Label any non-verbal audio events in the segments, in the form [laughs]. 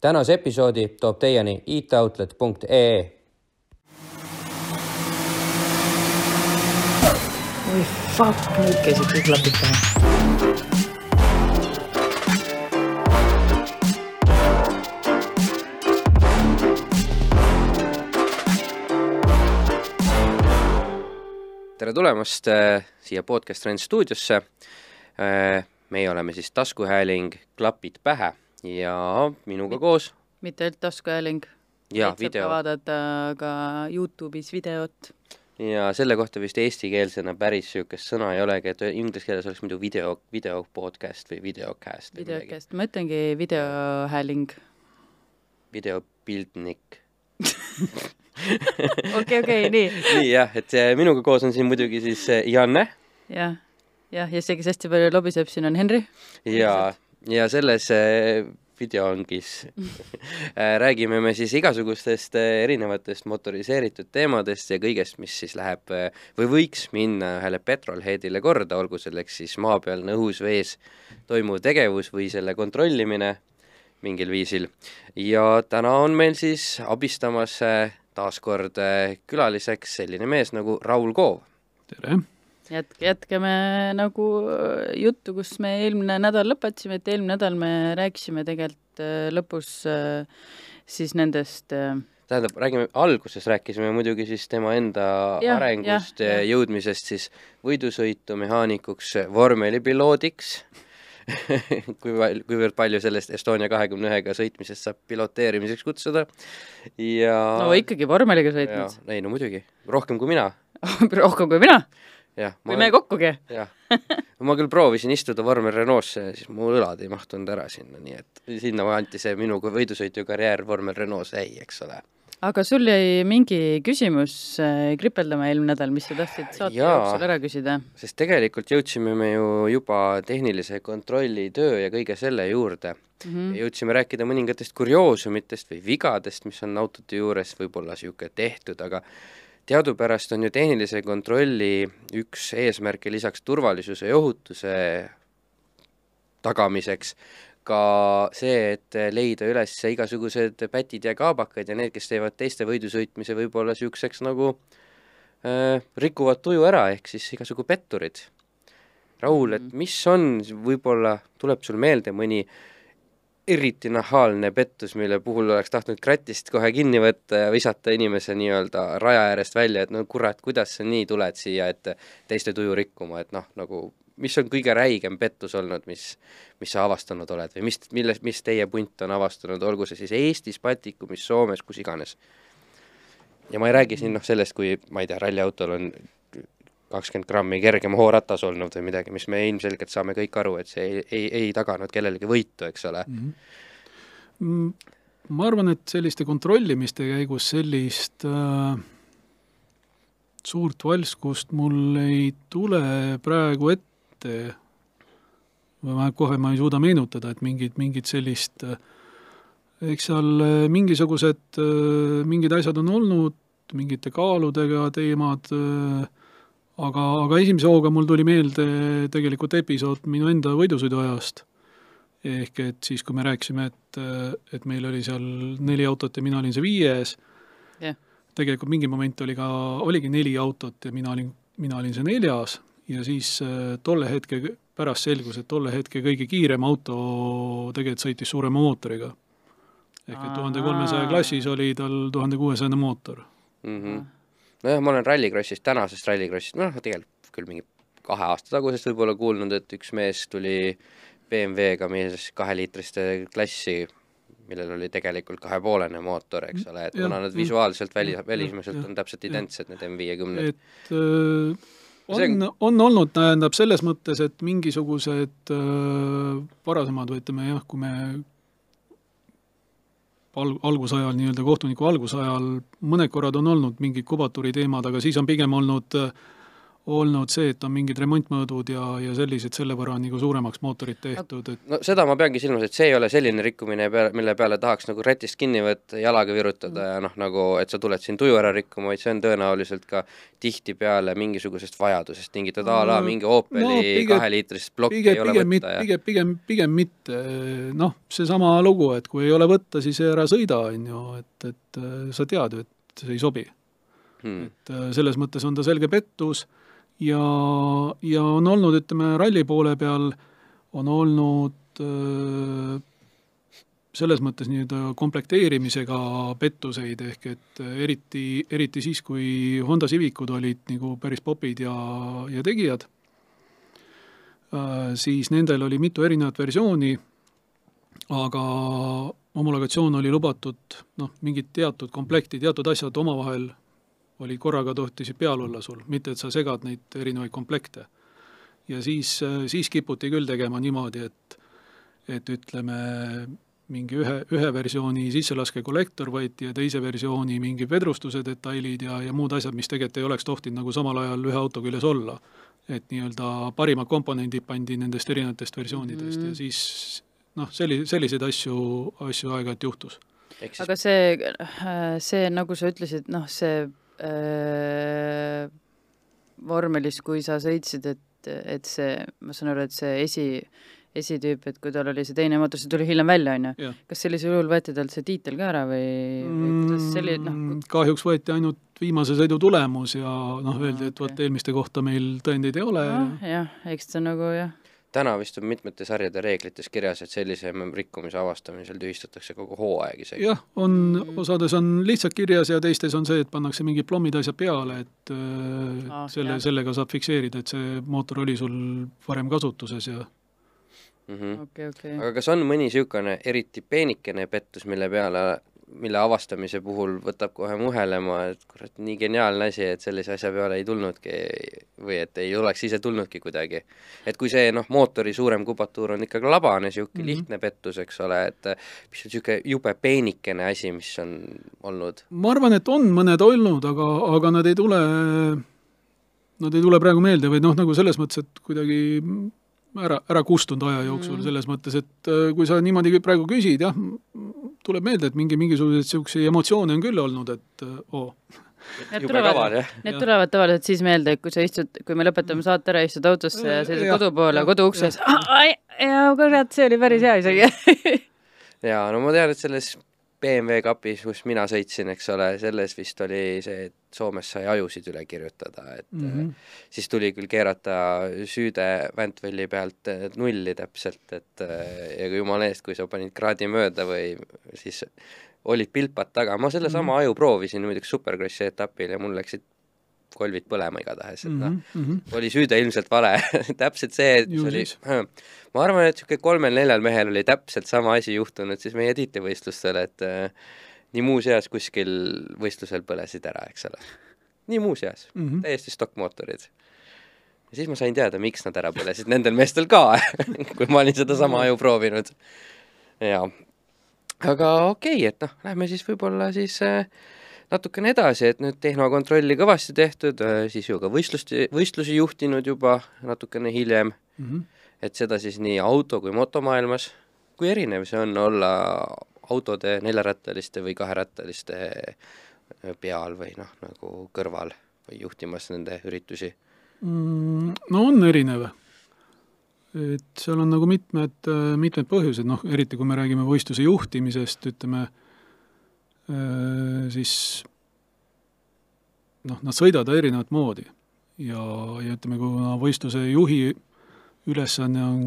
tänase episoodi toob teieni itoutlet.ee. oi fuck, nüüd käisid kõik klapid tere tulemast äh, siia Podcast Trend stuudiosse äh,. meie oleme siis taskuhääling Klapid pähe ja minuga koos. mitte ainult taskuhääling, ja vaid saab ka video. vaadata ka Youtube'is videot. ja selle kohta vist eestikeelsena päris niisugust sõna ei olegi, et inglise keeles oleks muidu video, video podcast või videocast. Videokest, ma ütlengi videohääling. videopildnik [laughs] okei, okei, nii, nii jah, et äh, minuga koos on siin muidugi siis äh, Janne. Jah, jah, ja see, kes hästi palju lobiseb siin on Henri. ja, ja selles videoongis [laughs] äh, räägime me siis igasugustest äh, erinevatest motoriseeritud teemadest ja kõigest, mis siis läheb äh, või võiks minna ühele petrolheadile korda, olgu selleks siis maa peal, õhus, vees toimuv tegevus või selle kontrollimine mingil viisil. ja täna on meil siis abistamas taas kord külaliseks selline mees nagu Raul Koov. tere! Jätke, jätkame nagu äh, juttu, kus me eelmine nädal lõpetasime, et eelmine nädal me rääkisime tegelikult äh, lõpus äh, siis nendest äh, tähendab, räägime, alguses rääkisime muidugi siis tema enda arengust ja jah. jõudmisest siis võidusõitu mehaanikuks, vormelipiloodiks [laughs] kui palju, kuivõrd palju sellest Estonia kahekümne ühega sõitmisest saab piloteerimiseks kutsuda. Ja no ikkagi vormeliga sõitnud. ei no muidugi, rohkem kui mina, [laughs] rohkem kui mina jah. või me kokkugi. jah, ma küll proovisin istuda vormel Renault'sse ja siis mu õlad ei mahtunud ära sinna, nii et sinna anti see minu võidusõitu karjäär vormel Renault's jäi, eks ole aga sul jäi mingi küsimus äh, kripeldama eelmine nädal, mis sa tahtsid saate Jaa. jooksul ära küsida? sest tegelikult jõudsime me ju juba tehnilise kontrolli töö ja kõige selle juurde Mm ja -hmm. jõudsime rääkida mõningatest kurioosumitest või vigadest, mis on autode juures võib-olla niisugune tehtud, aga teadupärast on ju tehnilise kontrolli üks eesmärke lisaks turvalisuse ja ohutuse tagamiseks ka see, et leida üles igasugused pätid ja kaabakad ja need, kes teevad teiste võidusõitmise võib-olla niisuguseks nagu äh, rikuvad tuju ära, ehk siis igasugu petturid. Raul, et Mhm. mis on, võib-olla tuleb sul meelde mõni eriti nahaalne pettus, mille puhul oleks tahtnud kratist kohe kinni võtta ja visata inimese nii-öelda raja äärest välja, et no kurat, kuidas sa nii tuled siia, et teiste tuju rikkuma, et noh, nagu mis on kõige räigem pettus olnud, mis, mis sa avastanud oled või mis, milles, mis teie punt on avastanud, olgu see siis Eestis, Baltikumis, Soomes, kus iganes? ja ma ei räägi siin noh sellest, kui ma ei tea, ralliautol on kakskümmend grammi kergem hooratas olnud või midagi, mis me ilmselgelt saame kõik aru, et see ei, ei, ei taganud kellelegi võitu, eks ole. Mm, ma arvan, et selliste kontrollimiste käigus sellist äh, suurt valskust mul ei tule praegu ette vähemalt kohe ma ei suuda meenutada, et mingit, mingit sellist äh, eks seal äh, mingisugused äh, mingid asjad on olnud, mingite kaaludega teemad äh,, aga, aga esimese hooga mul tuli meelde tegelikult episood minu enda võidusõidu ajast. ehk et siis, kui me rääkisime, et, et meil oli seal neli autot ja mina olin see viies Jah. tegelikult mingi moment oli ka, oligi neli autot ja mina olin, mina olin see neljas ja siis äh, tolle hetke pärast selgus, et tolle hetke kõige kiirem auto tegelikult sõitis suurema mootoriga. ehk et tuhande kolmesaja klassis oli tal tuhande kuuesajane mootor. mm. -hmm. Nojah, ma olen Rallycrossist, tänasest Rallycrossist, noh, tegelikult küll mingi kahe aasta tagusest võib-olla kuulnud, et üks mees tuli BMW-ga mees kaheliitriste klassi, millel oli tegelikult kahepoolene mootor, eks ole, et kuna nad visuaalselt väli, jah, on täpselt identsed, need M50-d. et öö, See on, on olnud, tähendab, selles mõttes, et mingisugused öö, varasemad või ütleme jah, kui me al-, algusajal, nii-öelda kohtuniku algusajal, mõned korrad on olnud mingid kubatuuri teemad, aga siis on pigem olnud, olnud see, et on mingid remontmõõdud ja, ja sellised selle võrra nagu suuremaks mootorid tehtud, et no seda ma peangi silmas, et see ei ole selline rikkumine, mille peale tahaks nagu rätist kinni võtta, jalaga virutada ja noh, nagu et sa tuled siin tuju ära rikkuma, vaid see on tõenäoliselt ka tihtipeale mingisugusest vajadusest tingitud a la mingi Opeli No pigem- kaheliitrist plokki pigem, ei ole pigem võtta ja pigem, pigem, pigem mitte, noh, seesama lugu, et kui ei ole võtta, siis ära sõida, on ju, et, et äh, sa tead ju, et see ei sobi. hmm. et äh, selles mõttes on ta selge pettus ja, ja on olnud, ütleme, ralli poole peal on olnud öö, selles mõttes nii-öelda komplekteerimisega pettuseid, ehk et äh, eriti, eriti siis, kui Honda Civicud olid nagu päris popid ja, ja tegijad, siis nendel oli mitu erinevat versiooni, aga homologatsioon oli lubatud noh, mingid teatud komplekti, teatud asjad omavahel oli korraga tohtisid peal olla sul, mitte et sa segad neid erinevaid komplekte. ja siis, siis kiputi küll tegema niimoodi, et, et ütleme, mingi ühe, ühe versiooni sisselaske-kollektor võeti ja teise versiooni mingi vedrustuse detailid ja, ja muud asjad, mis tegelikult ei oleks tohtinud nagu samal ajal ühe auto küljes olla. et nii-öelda parimad komponendid pandi nendest erinevatest versioonidest mm. Ja siis noh, selli-, selliseid asju, asju aeg-ajalt juhtus. siis aga see, see, nagu sa ütlesid, noh, see äh, vormelis, kui sa sõitsid, et, et see, ma saan aru, et see esi, esitüüp, et kui tal oli see teine mootor, see tuli hiljem välja, on ju. Kas sellisel juhul võeti talt see tiitel ka ära või, või kuidas selline, noh, Mm, kahjuks võeti ainult viimase sõidu tulemus ja noh, öeldi, et okei. vot eelmiste kohta meil tõendeid ei ole noh, jah, eks ta nagu jah, täna vist on mitmete sarjade reeglites kirjas, et sellise rikkumise avastamisel tühistatakse kogu hooaeg isegi. jah, on, osades on lihtsalt kirjas ja teistes on see, et pannakse mingid plommid asjad peale, et äh, Ah, selle, sellega saab fikseerida, et see mootor oli sul varem kasutuses ja Mm -hmm. okei, okei. aga kas on mõni niisugune eriti peenikene pettus, mille peale, mille avastamise puhul võtab kohe muhelema, et kurat, nii geniaalne asi, et sellise asja peale ei tulnudki või et ei oleks ise tulnudki kuidagi. et kui see noh, mootori suurem kubatuur on ikkagi labane, niisugune mm. -hmm. lihtne pettus, eks ole, et mis on niisugune jube peenikene asi, mis on olnud ma arvan, et on mõned olnud, aga, aga nad ei tule, nad ei tule praegu meelde või noh, nagu selles mõttes, et kuidagi ära, ära kustunud aja jooksul Mm. selles mõttes, et äh, kui sa niimoodi praegu küsid, jah, tuleb meelde, et mingi, mingisuguseid niisuguseid emotsioone on küll olnud, et äh, oo. Need jube tulevad-. Need tulevad tavaliselt siis meelde, kui sa istud, kui me lõpetame saate ära, istud autosse ja sõidad Jah, kodu poole, jah, koduukses, ja kurat, see oli päris hea isegi. jaa, no ma tean, et selles BMW kapis, kus mina sõitsin, eks ole, selles vist oli see, et Soomes sai ajusid üle kirjutada, et mm Mhm. -hmm. siis tuli küll keerata süüde Ventvelli pealt eh, nulli täpselt, et ja kui jumala eest, kui sa panid kraadi mööda või siis olid pilpad taga, ma sellesama mm -hmm. aju proovisin muidugi Supercrossi etapil ja mul läksid kolvid põlema igatahes, et noh, Mm -hmm. oli süüde ilmselt vale [laughs] täpselt see, et see oli [clears throat] ma arvan, et niisugune kolmel-neljal mehel oli täpselt sama asi juhtunud siis meie tiitlivõistlustel, et äh, nii muuseas kuskil võistlusel põlesid ära, eks ole. nii muuseas mm, Mhm. -hmm. täiesti stokkmootorid. ja siis ma sain teada, miks nad ära põlesid, nendel meestel ka [laughs] kui ma olin sedasama aju proovinud. jaa. aga okei okay,, et noh, lähme siis võib-olla siis äh, natukene edasi, et nüüd tehnokontrolli kõvasti tehtud, siis ju ka võistlust, võistlusi juhtinud juba natukene hiljem, Mm -hmm. et seda siis nii auto- kui motomaailmas. kui erinev see on olla autode neljarattaliste või kaherattaliste äh, peal või noh, nagu kõrval või juhtimas nende üritusi? Mm, no on erinev. et seal on nagu mitmed, mitmed põhjused, noh, eriti kui me räägime võistluse juhtimisest, ütleme, siis noh, nad sõidavad erinevat moodi. Ja, ja ütleme, kuna võistluse juhi ülesanne on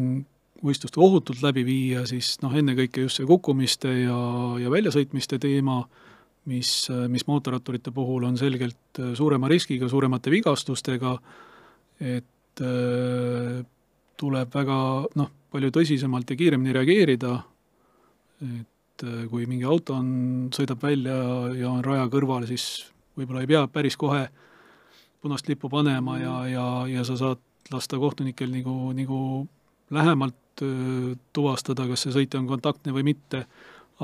võistlust ohutult läbi viia, siis noh, ennekõike just see kukkumiste ja, ja väljasõitmiste teema, mis, mis mootorratturite puhul on selgelt suurema riskiga, suuremate vigastustega, et äh, tuleb väga noh, palju tõsisemalt ja kiiremini reageerida, et äh, kui mingi auto on, sõidab välja ja on raja kõrval, siis võib-olla ei pea päris kohe punast lippu panema ja, ja, ja sa saad lasta kohtunikel nagu, nagu lähemalt öö, tuvastada, kas see sõitja on kontaktne või mitte,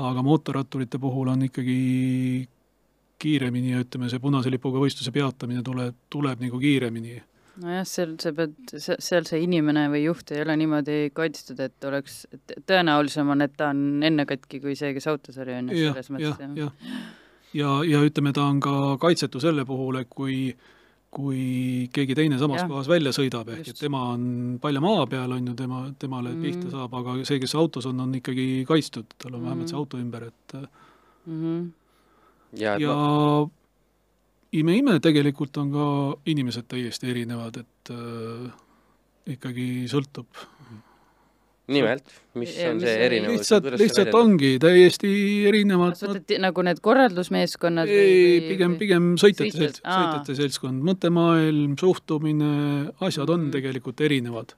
aga mootorratturite puhul on ikkagi kiiremini ja ütleme, see punase lipuga võistluse peatamine tuleb, tuleb nagu kiiremini. Nojah, seal sa pead, seal see inimene või juht ei ole niimoodi kaitstud, et oleks, et tõenäolisem on, et ta on enne katki kui see, kes autos oli, on ju, selles mõttes jah, jah. ja, ja ütleme, ta on ka kaitsetu selle puhul, et kui kui keegi teine samas ja. kohas välja sõidab, ehk et tema on palja maa peal, on ju, tema, temale mm -hmm. pihta saab, aga see, kes autos on, on ikkagi kaitstud, tal on mm -hmm. vähemalt see auto ümber, et mm -hmm. ja, ja no ime-ime, tegelikult on ka inimesed täiesti erinevad, et äh, ikkagi sõltub. nimelt, mis on see erinevus? lihtsalt, lihtsalt ongi täiesti erinevad. kas võtad nagu need korraldusmeeskonnad ei, või, pigem, pigem sõitjate selts-, sõitjate seltskond, mõttemaailm, suhtumine, asjad on mm. tegelikult erinevad.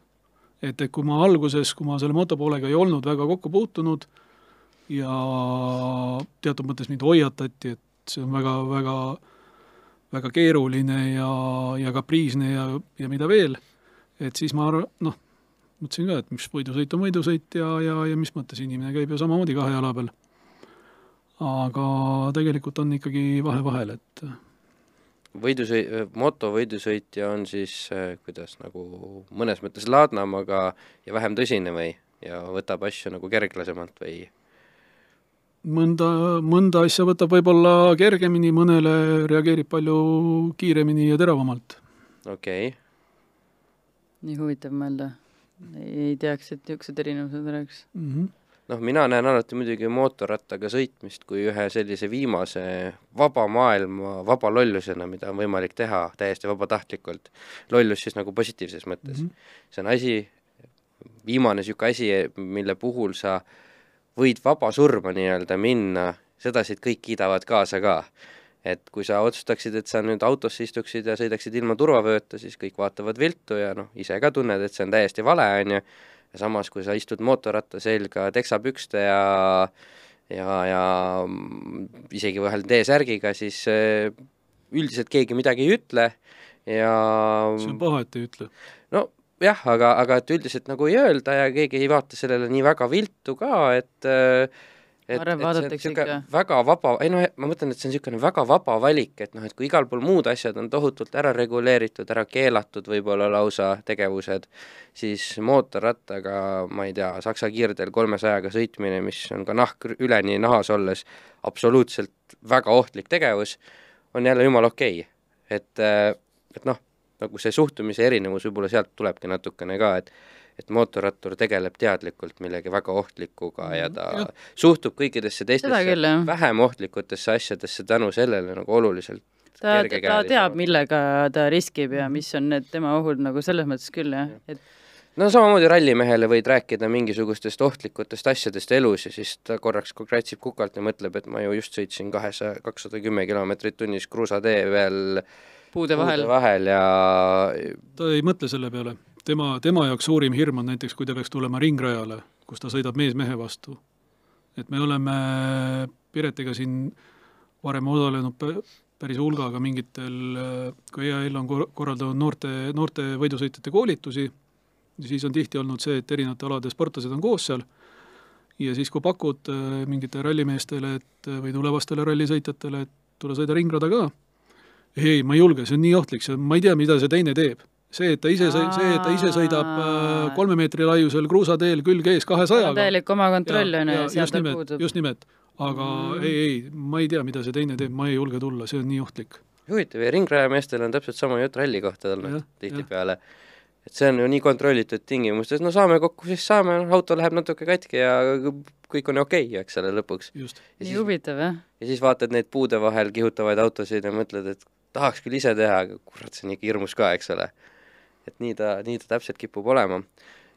et, et kui ma alguses, kui ma selle motopoolega ei olnud väga kokku puutunud ja teatud mõttes mind hoiatati, et see on väga, väga keeruline ja, ja kapriisne ja, ja mida veel, et siis ma arvan, noh, mõtlesin ka, et mis võidusõit on võidusõit ja, ja, ja mis mõttes inimene käib ju samamoodi kahe jala peal. aga tegelikult on ikkagi vahe vahel, et võidusõi-, motovõidusõitja on siis kuidas nagu mõnes mõttes laadnam, aga ja vähem tõsine või, ja võtab asju nagu kerglasemalt või mõnda, mõnda asja võtab võib-olla kergemini, mõnele reageerib palju kiiremini ja teravamalt. okei okay.. nii huvitav mõelda. ei teaks, et niisugused erinevused oleks mm. -hmm. noh, mina näen alati muidugi mootorrattaga sõitmist kui ühe sellise viimase vaba maailma vaba lollusena, mida on võimalik teha täiesti vabatahtlikult. lollus siis nagu positiivses mõttes mm. -hmm. see on asi, viimane niisugune asi, mille puhul sa äh, võid vaba surma nii-öelda minna, sedasi, et kõik kiidavad kaasa ka. et kui sa otsustaksid, et sa nüüd autosse istuksid ja sõidaksid ilma turvavööta, siis kõik vaatavad viltu ja noh, ise ka tunned, et see on täiesti vale, on ju, ja samas, kui sa istud mootorratta selga teksapükste ja ja, ja isegi vahel T-särgiga, siis eh, üldiselt keegi midagi ei ütle ja see on paha, et ei ütle. no jah, aga, aga et üldiselt nagu ei öelda ja keegi ei vaata sellele nii väga viltu ka, et et, et see on ikka. väga vaba, ei noh, ma mõtlen, et see on niisugune väga vaba valik, et noh, et kui igal pool muud asjad on tohutult ära reguleeritud, ära keelatud võib-olla lausa tegevused, siis mootorrattaga, ma ei tea, saksa kiirdel kolmesajaga sõitmine, mis on ka nahk üleni nahas olles absoluutselt väga ohtlik tegevus, on jälle jumala okei okay.. et, et noh nagu see suhtumise erinevus võib-olla sealt tulebki natukene ka, et et mootorrattur tegeleb teadlikult millegi väga ohtlikuga ja ta ja. suhtub kõikidesse teistesse vähem ohtlikutesse asjadesse tänu sellele nagu oluliselt ta, ta teab, millega ta riskib ja mis on need tema ohud nagu selles mõttes küll jah, et no samamoodi rallimehele võid rääkida mingisugustest ohtlikutest asjadest elus ja siis ta korraks kratsib kukalt ja mõtleb, et ma ju just sõitsin kahesaja, kakssada kümme kilomeetrit tunnis kruusatee peal puude vahel. puude vahel ja ta ei mõtle selle peale. tema, tema jaoks suurim hirm on näiteks, kui ta peaks tulema ringrajale, kus ta sõidab mees mehe vastu. et me oleme Piretiga siin varem osalenud päris hulgaga mingitel, kui EAL on korraldanud noorte, noorte võidusõitjate koolitusi, siis on tihti olnud see, et erinevate alade sportlased on koos seal ja siis, kui pakud äh, mingitele rallimeestele, et või tulevastele rallisõitjatele, et tule sõida ringrada ka, ei, ma ei julge, see on nii ohtlik, see on, ma ei tea, mida see teine teeb. see, et ta ise, see, et ta ise sõidab äh, kolme meetri laiusel kruusateel külg ees kahesajaga. täielik omakontroll on ju, seal tal puudub. just nimelt, aga mm. ei, ei, ma ei tea, mida see teine teeb, ma ei julge tulla, see on nii ohtlik. huvitav ja ringrajameestel on täpselt sama jutt ralli kohta olnud tihtipeale et see on ju nii kontrollitud tingimustes, no saame kokku, siis saame, noh, auto läheb natuke katki ja kõik on okei okay,, eks ole, lõpuks. nii huvitav, jah. ja siis vaatad neid puude vahel kihutavaid autosid ja mõtled, et tahaks küll ise teha, aga kurat, see on ikka hirmus ka, eks ole. et nii ta, nii ta täpselt kipub olema.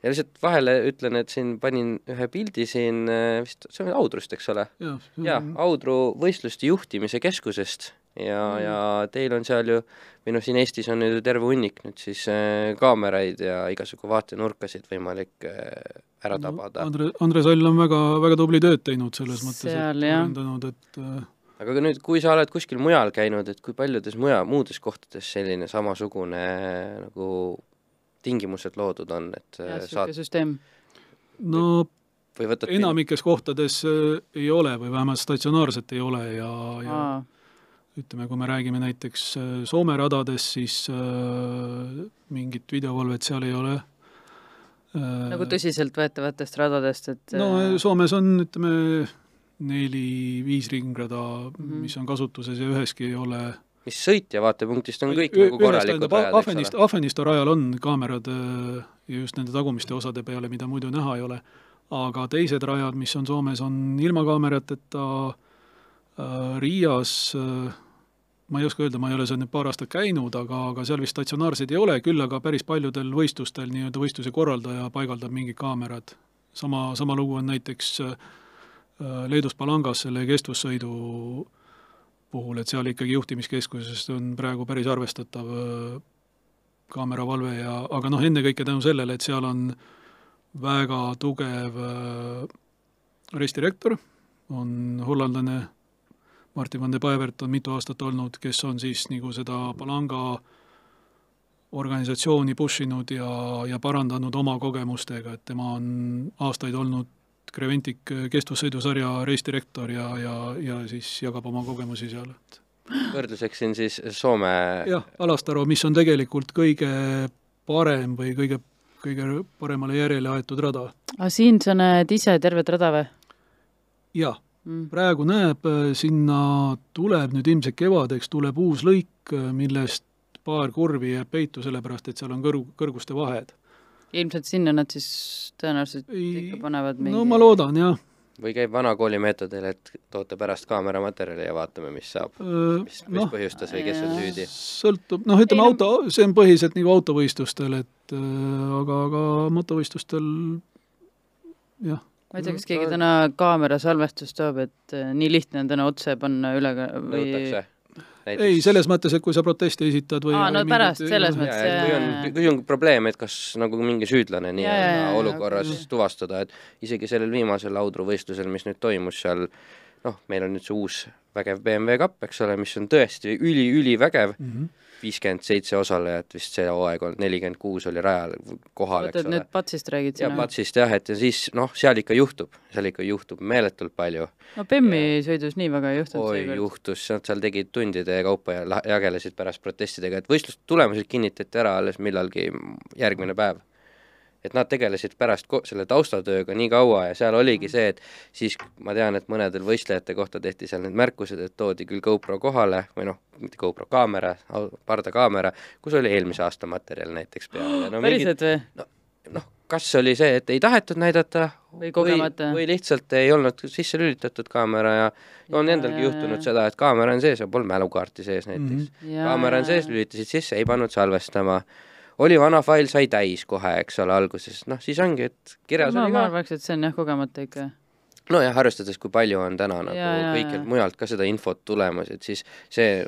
ja lihtsalt vahele ütlen, et siin panin ühe pildi siin äh, vist, see on Audrust, eks ole? jaa, Audru võistluste juhtimise keskusest ja mm., ja teil on seal ju, või noh, siin Eestis on ju terve hunnik nüüd siis äh, kaameraid ja igasugu vaatenurkasid võimalik äh, ära no, tabada. Andre, Andre Sall on väga, väga tubli tööd teinud selles mõttes, et arendanud, et äh, aga nüüd, kui sa oled kuskil mujal käinud, et kui paljudes muja, muudes kohtades selline samasugune nagu tingimused loodud on, et ja, saad süsteem? no või võtad enamikes kohtades äh, ei ole või vähemalt statsionaarselt ei ole ja, ja Aa. ütleme, kui me räägime näiteks äh, Soome radadest, siis äh, mingit videovalvet seal ei ole äh,. nagu tõsiseltvõetavatest radadest, et no Soomes on, ütleme, neli-viis ringrada mm, -hmm. mis on kasutuses ja üheski ei ole mis sõitja vaatepunktist on kõik nagu korralikud rajad, eks ole? Ahvenisto rajal on kaamerad äh, just nende tagumiste osade peale, mida muidu näha ei ole, aga teised rajad, mis on Soomes, on ilma kaamerateta äh,, Riias äh, ma ei oska öelda, ma ei ole seal nüüd paar aastat käinud, aga, aga seal vist statsionaarseid ei ole, küll aga päris paljudel võistlustel nii-öelda võistluse korraldaja paigaldab mingid kaamerad. sama, sama lugu on näiteks äh, Leedus Palangas selle kestvussõidu puhul, et seal ikkagi juhtimiskeskuses on praegu päris arvestatav äh, kaameravalve ja, aga noh, ennekõike tänu sellele, et seal on väga tugev äh, restirektor, on hollandlane Martin van de Paevert on mitu aastat olnud, kes on siis nagu seda Palanga organisatsiooni push inud ja, ja parandanud oma kogemustega, et tema on aastaid olnud Creventic kestvussõidusarja reisdirektor ja, ja, ja siis jagab oma kogemusi seal, et võrdluseks siin siis Soome jah, Alastaro, mis on tegelikult kõige parem või kõige, kõige paremale järjele aetud rada. aga siin sa näed ise tervet rada või? jaa mm., praegu näeb, sinna tuleb nüüd ilmselt kevadeks, tuleb uus lõik, millest paar kurvi jääb peitu, sellepärast et seal on kõrg, kõrguste vahed ilmselt sinna nad siis tõenäoliselt ei, ikka panevad mingi no ma loodan, jah. või käib vanakooli meetodil, et toote pärast kaameramaterjali ja vaatame, mis saab, mis, mis no, põhjustas või kes on süüdi? sõltub, noh, ütleme ei, auto, see on põhiliselt nagu autovõistlustel, et äh, aga, aga motovõistlustel jah. ma ei tea, kas keegi täna kaamera salvestust toob, et äh, nii lihtne on täna otse panna üle või nõutakse näiteks... ei, selles mõttes, et kui sa protesti esitad või aa, no mingid, pärast, selles mõttes kui on, kui on probleem, et kas nagu mingi süüdlane nii-öelda olukorras ja, tuvastada, et isegi sellel viimasel laudruvõistlusel, mis nüüd toimus seal, noh, meil on nüüd see uus vägev BMW kapp, eks ole, mis on tõesti üli-ülivägev mm, -hmm viiskümmend seitse osalejat vist see hooaeg olnud, nelikümmend kuus oli rajal kohal, eks ole. nüüd Patsist räägid sina? Patsist jah, et ja siis noh, seal ikka juhtub, seal ikka juhtub meeletult palju. no Bemmi ja... sõidus nii väga ei juhtunud oi, juhtus, nad seal tegid tundide kaupa ja jagelesid pärast protestidega, et võistlustulemused kinnitati ära alles millalgi järgmine päev et nad tegelesid pärast selle taustatööga nii kaua ja seal oligi see, et siis ma tean, et mõnedel võistlejate kohta tehti seal need märkused, et toodi küll GoPro kohale või noh, mitte GoPro kaamera, pardakaamera, kus oli eelmise aasta materjal näiteks peal [gasps] no,. päriselt või? no, noh, kas oli see, et ei tahetud näidata või kogemata? või lihtsalt ei olnud sisse lülitatud kaamera ja on ja, endalgi juhtunud ja. seda, et kaamera on sees ja polnud mälukaarti sees näiteks mm. -hmm. kaamera on sees, lülitasid sisse, ei pannud salvestama oli vana fail, sai täis kohe, eks ole, alguses, noh siis ongi, et kirjas no, oli ka. ma arvaks, et see on jah kogemata ikka. nojah, arvestades, kui palju on täna nagu ja, kõikjalt mujalt ka seda infot tulemas, et siis see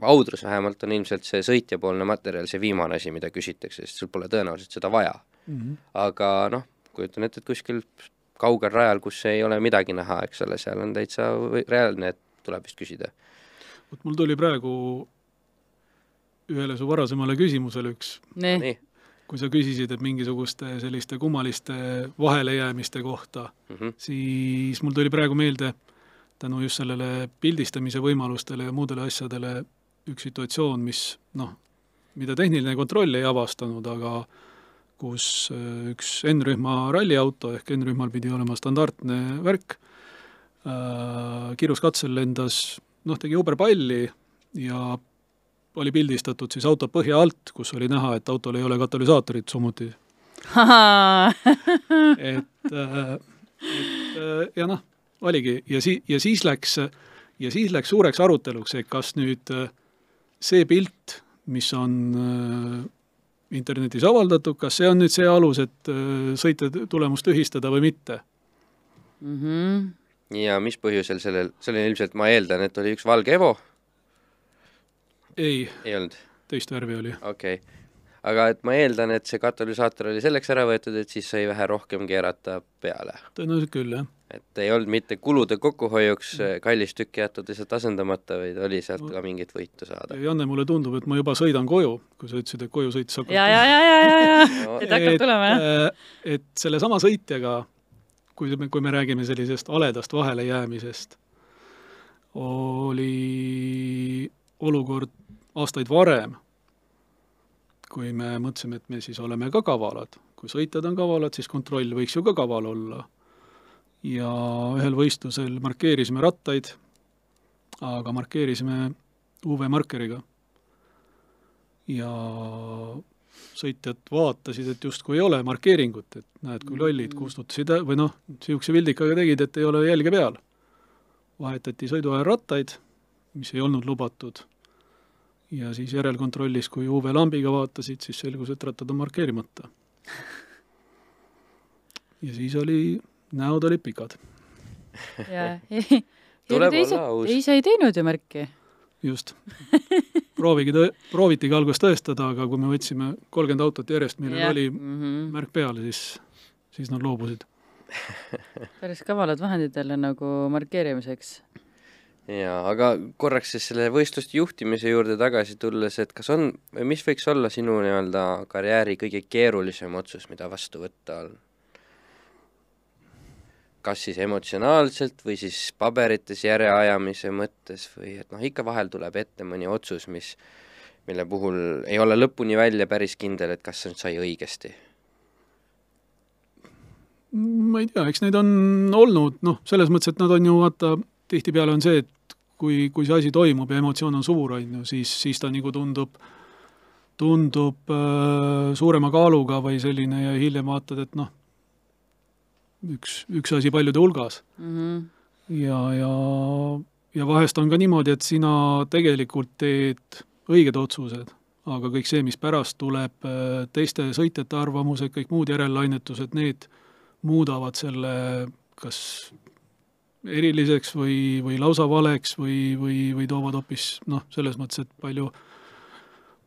audrus vähemalt on ilmselt see sõitjapoolne materjal, see viimane asi, mida küsitakse, sest sul pole tõenäoliselt seda vaja mm. -hmm. aga noh, kujutan ette, et kuskil kaugel rajal, kus ei ole midagi näha, eks ole, seal on täitsa reaalne, et tuleb vist küsida. vot mul tuli praegu ühele su varasemale küsimusele üks. kui sa küsisid, et mingisuguste selliste kummaliste vahelejäämiste kohta mm, -hmm. siis mul tuli praegu meelde tänu just sellele pildistamise võimalustele ja muudele asjadele üks situatsioon, mis noh, mida tehniline kontroll ei avastanud, aga kus äh, üks N-rühma ralliauto ehk N-rühmal pidi olema standardne värk äh,, kiiruskatsel lendas, noh, tegi uberpalli ja oli pildistatud siis auto põhja alt, kus oli näha, et autol ei ole katalüsaatorit summuti et, äh, et äh, ja noh, oligi ja si-, ja siis läks, ja siis läks suureks aruteluks, et kas nüüd äh, see pilt, mis on internetis avaldatud, kas see on nüüd see alus, et sõite tulemus tühistada või mitte mm? -hmm. ja mis põhjusel sellel, see oli ilmselt, ma eeldan, et oli üks valge Evo ei, ei olnud? teist värvi oli. okei okay., aga et ma eeldan, et see katalüsaator oli selleks ära võetud, et siis sai vähe rohkem keerata peale? tõenäoliselt küll, jah. et ei olnud mitte kulude kokkuhoiuks kallis tükk jäetud lihtsalt asendamata, vaid oli sealt no. ka mingit võitu saada? Janne, mulle tundub, et ma juba sõidan koju, kui sa ütlesid, et koju sõites hakkab ja, ja, ja, ja, ja, ja [laughs] no. et hakkab tulema, jah? Äh, et sellesama sõitjaga, kui me, kui me räägime sellisest haledast vahelejäämisest, oli olukord aastaid varem, kui me mõtlesime, et me siis oleme ka kavalad. kui sõitjad on kavalad, siis kontroll võiks ju ka kaval olla. ja ühel võistlusel markeerisime rattaid, aga markeerisime UV-markeriga. ja sõitjad vaatasid, et justkui ei ole markeeringut, et näed, kui lollid, kustutasid ä- või noh, niisuguse vildikaga tegid, et ei ole jälge peal. vahetati sõidu ajal rattaid, mis ei olnud lubatud, ja siis järelkontrollis, kui UV-lambiga vaatasid, siis selgus, et rattad on markeerimata. ja siis oli, näod olid pikad, ja [laughs] ei, ei, aus. ise ei teinud ju märki. just. proovigi tõ-, proovitigi alguses tõestada, aga kui me võtsime kolmkümmend autot järjest, millel oli mm -hmm. märk peal, siis, siis nad loobusid. päris kavalad vahendid jälle nagu markeerimiseks. Jaa, aga korraks siis selle võistluste juhtimise juurde tagasi tulles, et kas on, mis võiks olla sinu nii-öelda karjääri kõige keerulisem otsus, mida vastu võtta on? kas siis emotsionaalselt või siis paberites järjeajamise mõttes või et noh, ikka vahel tuleb ette mõni otsus, mis, mille puhul ei ole lõpuni välja päris kindel, et kas see nüüd sai õigesti. ma ei tea, eks neid on olnud, noh, selles mõttes, et nad on ju vaata, tihtipeale on see, et kui, kui see asi toimub ja emotsioon on suur, on ju, siis, siis ta nagu tundub, tundub äh, suurema kaaluga või selline ja hiljem vaatad, et noh, üks, üks asi paljude hulgas. Mm -hmm. ja, ja, ja vahest on ka niimoodi, et sina tegelikult teed õiged otsused, aga kõik see, mis pärast tuleb, äh, teiste sõitjate arvamused, kõik muud järellainetused, need muudavad selle kas eriliseks või, või lausa valeks või, või, või toovad hoopis noh, selles mõttes, et palju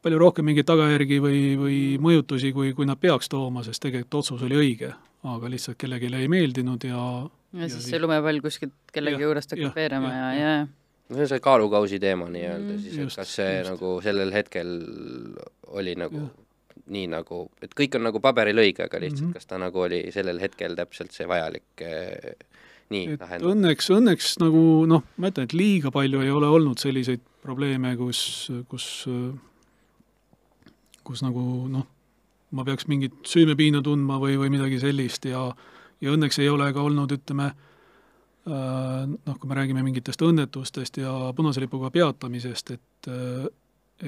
palju rohkem mingeid tagajärgi või, või mõjutusi, kui, kui nad peaks tooma, sest tegelikult otsus oli õige, aga lihtsalt kellelegi ei meeldinud ja ja siis see lumepall kuskilt kellegi Jah, juurest hakkab veerema jah, ja, ja, no see kaalukausi teema nii-öelda Mm. siis, et Just, kas see just. nagu sellel hetkel oli nagu Jah. nii nagu, et kõik on nagu paberil õige, aga lihtsalt mm. -hmm. kas ta nagu oli sellel hetkel täpselt see vajalik eh, nii et õnneks, õnneks nagu noh, ma ütlen, et liiga palju ei ole olnud selliseid probleeme, kus, kus, kus nagu noh, ma peaks mingit süümepiina tundma või, või midagi sellist ja, ja õnneks ei ole ka olnud, ütleme, noh, kui me räägime mingitest õnnetustest ja punase lipuga peatamisest, et,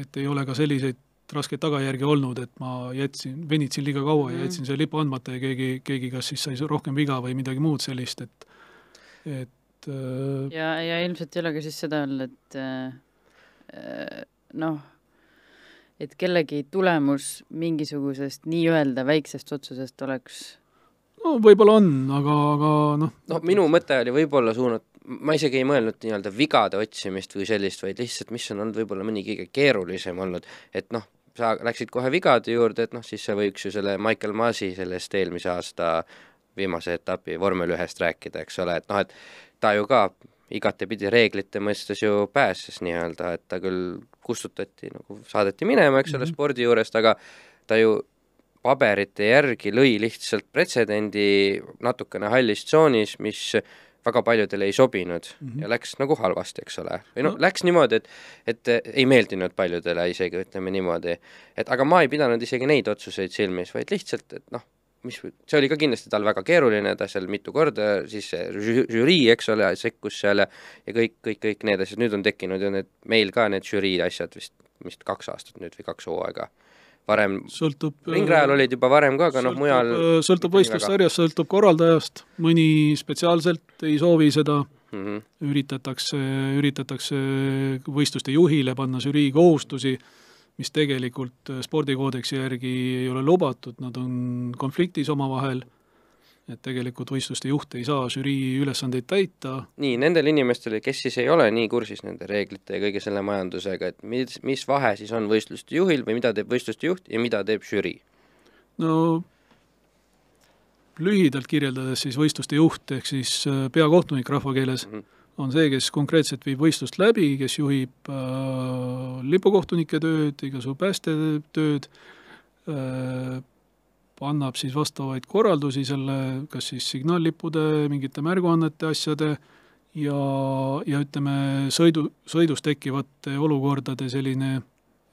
et ei ole ka selliseid raskeid tagajärgi olnud, et ma jätsin, venitasin liiga kaua ja Mhm. jätsin selle lipu andmata ja keegi, keegi kas siis sai rohkem viga või midagi muud sellist, et et äh, ja, ja ilmselt ei ole ka siis seda olnud, et äh, noh, et kellegi tulemus mingisugusest nii-öelda väiksest otsusest oleks no võib-olla on, aga, aga noh, noh, minu mõte oli võib-olla suunat-, ma isegi ei mõelnud nii-öelda vigade otsimist või sellist, vaid lihtsalt, mis on olnud võib-olla mõni kõige keerulisem olnud, et noh, sa läksid kohe vigade juurde, et noh, siis sa võiks ju selle Michael Masi sellest eelmise aasta viimase etapi vormel ühest rääkida, eks ole, et noh, et ta ju ka igatepidi reeglite mõistes ju pääses nii-öelda, et ta küll kustutati nagu, saadeti minema, eks ole mm -hmm. Spordi juurest, aga ta ju paberite järgi lõi lihtsalt pretsedendi natukene hallis tsoonis, mis väga paljudele ei sobinud mm. -hmm. ja läks nagu halvasti, eks ole. või noh No. no., läks niimoodi, et, et ei meeldinud paljudele isegi, ütleme niimoodi. et aga ma ei pidanud isegi neid otsuseid silmis, vaid lihtsalt, et noh, mis, see oli ka kindlasti tal väga keeruline, ta seal mitu korda, siis žürii, eks ole, sekkus seal ja ja kõik, kõik, kõik need asjad, nüüd on tekkinud ju need, meil ka need žürii asjad vist, vist kaks aastat nüüd või kaks hooaega. varem, sõltub ringrajal olid juba varem ka, aga noh, mujal sõltub ikkagi võistlussarjast, sõltub korraldajast, mõni spetsiaalselt ei soovi seda, mm -hmm. üritatakse, üritatakse võistluste juhile panna žürii kohustusi, mis tegelikult spordikoodeksi järgi ei ole lubatud, nad on konfliktis omavahel, et tegelikult võistluste juht ei saa žürii ülesandeid täita, nii, nendele inimestele, kes siis ei ole nii kursis nende reeglite ja kõige selle majandusega, et mis, mis vahe siis on võistluste juhil või mida teeb võistluste juht ja mida teeb žürii? no lühidalt kirjeldades siis võistluste juht ehk siis äh, peakohtunik rahvakeeles Mhm. On see, kes konkreetselt viib võistlust läbi, kes juhib äh, lipukohtunike tööd, igasugu päästetööd äh,, annab siis vastavaid korraldusi selle, kas siis signaalippude, mingite märguannete asjade ja, ja ütleme, sõidu, sõidus tekkivate olukordade selline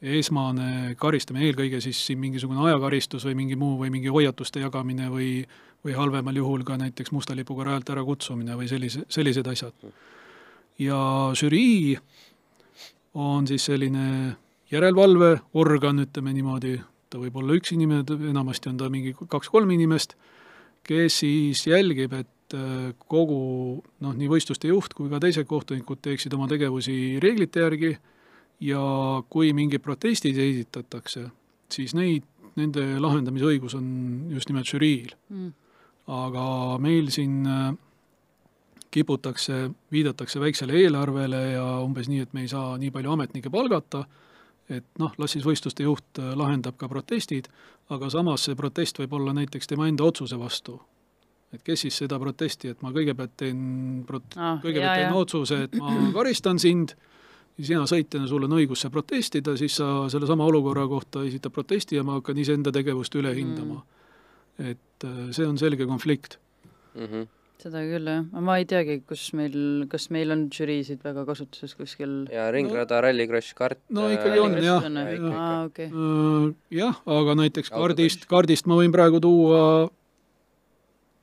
esmane karistamine, eelkõige siis siin mingisugune ajakaristus või mingi muu või mingi hoiatuste jagamine või või halvemal juhul ka näiteks musta lipuga rajalt ärakutsumine või sellise, sellised asjad. ja žürii on siis selline järelevalveorgan, ütleme niimoodi, ta võib olla üks inimene, enamasti on ta mingi kaks-kolm inimest, kes siis jälgib, et äh, kogu noh, nii võistluste juht kui ka teised kohtunikud teeksid oma tegevusi reeglite järgi ja kui mingid protestid esitatakse, siis neid, nende lahendamise õigus on just nimelt žüriil. Mm.. aga meil siin äh, kiputakse, viidatakse väiksele eelarvele ja umbes nii, et me ei saa nii palju ametnikke palgata, et noh, las siis võistluste juht äh, lahendab ka protestid, aga samas see protest võib olla näiteks tema enda otsuse vastu. et kes siis seda protesti, et ma kõigepealt teen prot- ah,, kõigepealt teen otsuse, et ma [clears throat] karistan sind, sina sõitjana, sul on õigus see protestida, siis sa sellesama olukorra kohta esitad protesti ja ma hakkan iseenda tegevust üle hindama. Mm.. et äh, see on selge konflikt. Mm. -hmm seda küll, jah, ma ei teagi, kus meil, kas meil on žüriisid väga kasutuses kuskil. Ja ringrada no,, rallikross, kart no ikkagi on, jah. Äh, jah, aga näiteks kardist, kardist ma võin praegu tuua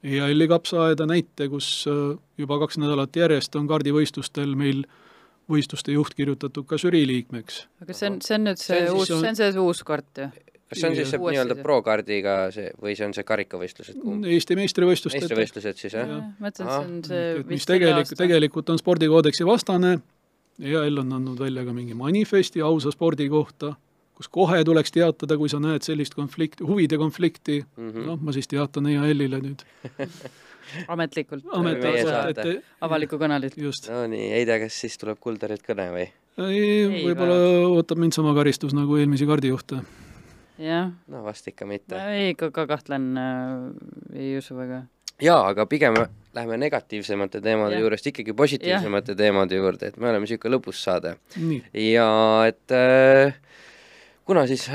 EAL-i kapsaaeda näite, kus äh, juba kaks nädalat järjest on kardivõistlustel meil võistluste juht kirjutatud ka žürii liikmeks. aga see on, see on nüüd see, see uus, see on see uus kart ju? kas see on siis see nii-öelda pro-kaardiga see või see on see karikavõistlused? Eesti meistrivõistlused. meistrivõistlused siis, jah? ma mõtlen, see on see mis tegelikult, tegelikult on spordikoodeksi vastane, EAL on andnud välja ka mingi manifesti ausa spordi kohta, kus kohe tuleks teatada, kui sa näed sellist konflikti, huvide konflikti mm -hmm., noh, ma siis teatan EAL-ile nüüd [laughs] ametlikult. ametlikult, et avalikku kanalit. no nii, ei tea, kas siis tuleb Kulderilt kõne või? ei, võib-olla ootab mind sama karistus nagu eelmisi kardijuhte jah. no vast ikka mitte. ei, ka, ka kahtlen äh,, ei usu väga. jaa, aga pigem läheme negatiivsemate teemade ja. juurest ikkagi positiivsemate ja. teemade juurde, et me oleme niisugune lõbus saade. ja et äh, kuna siis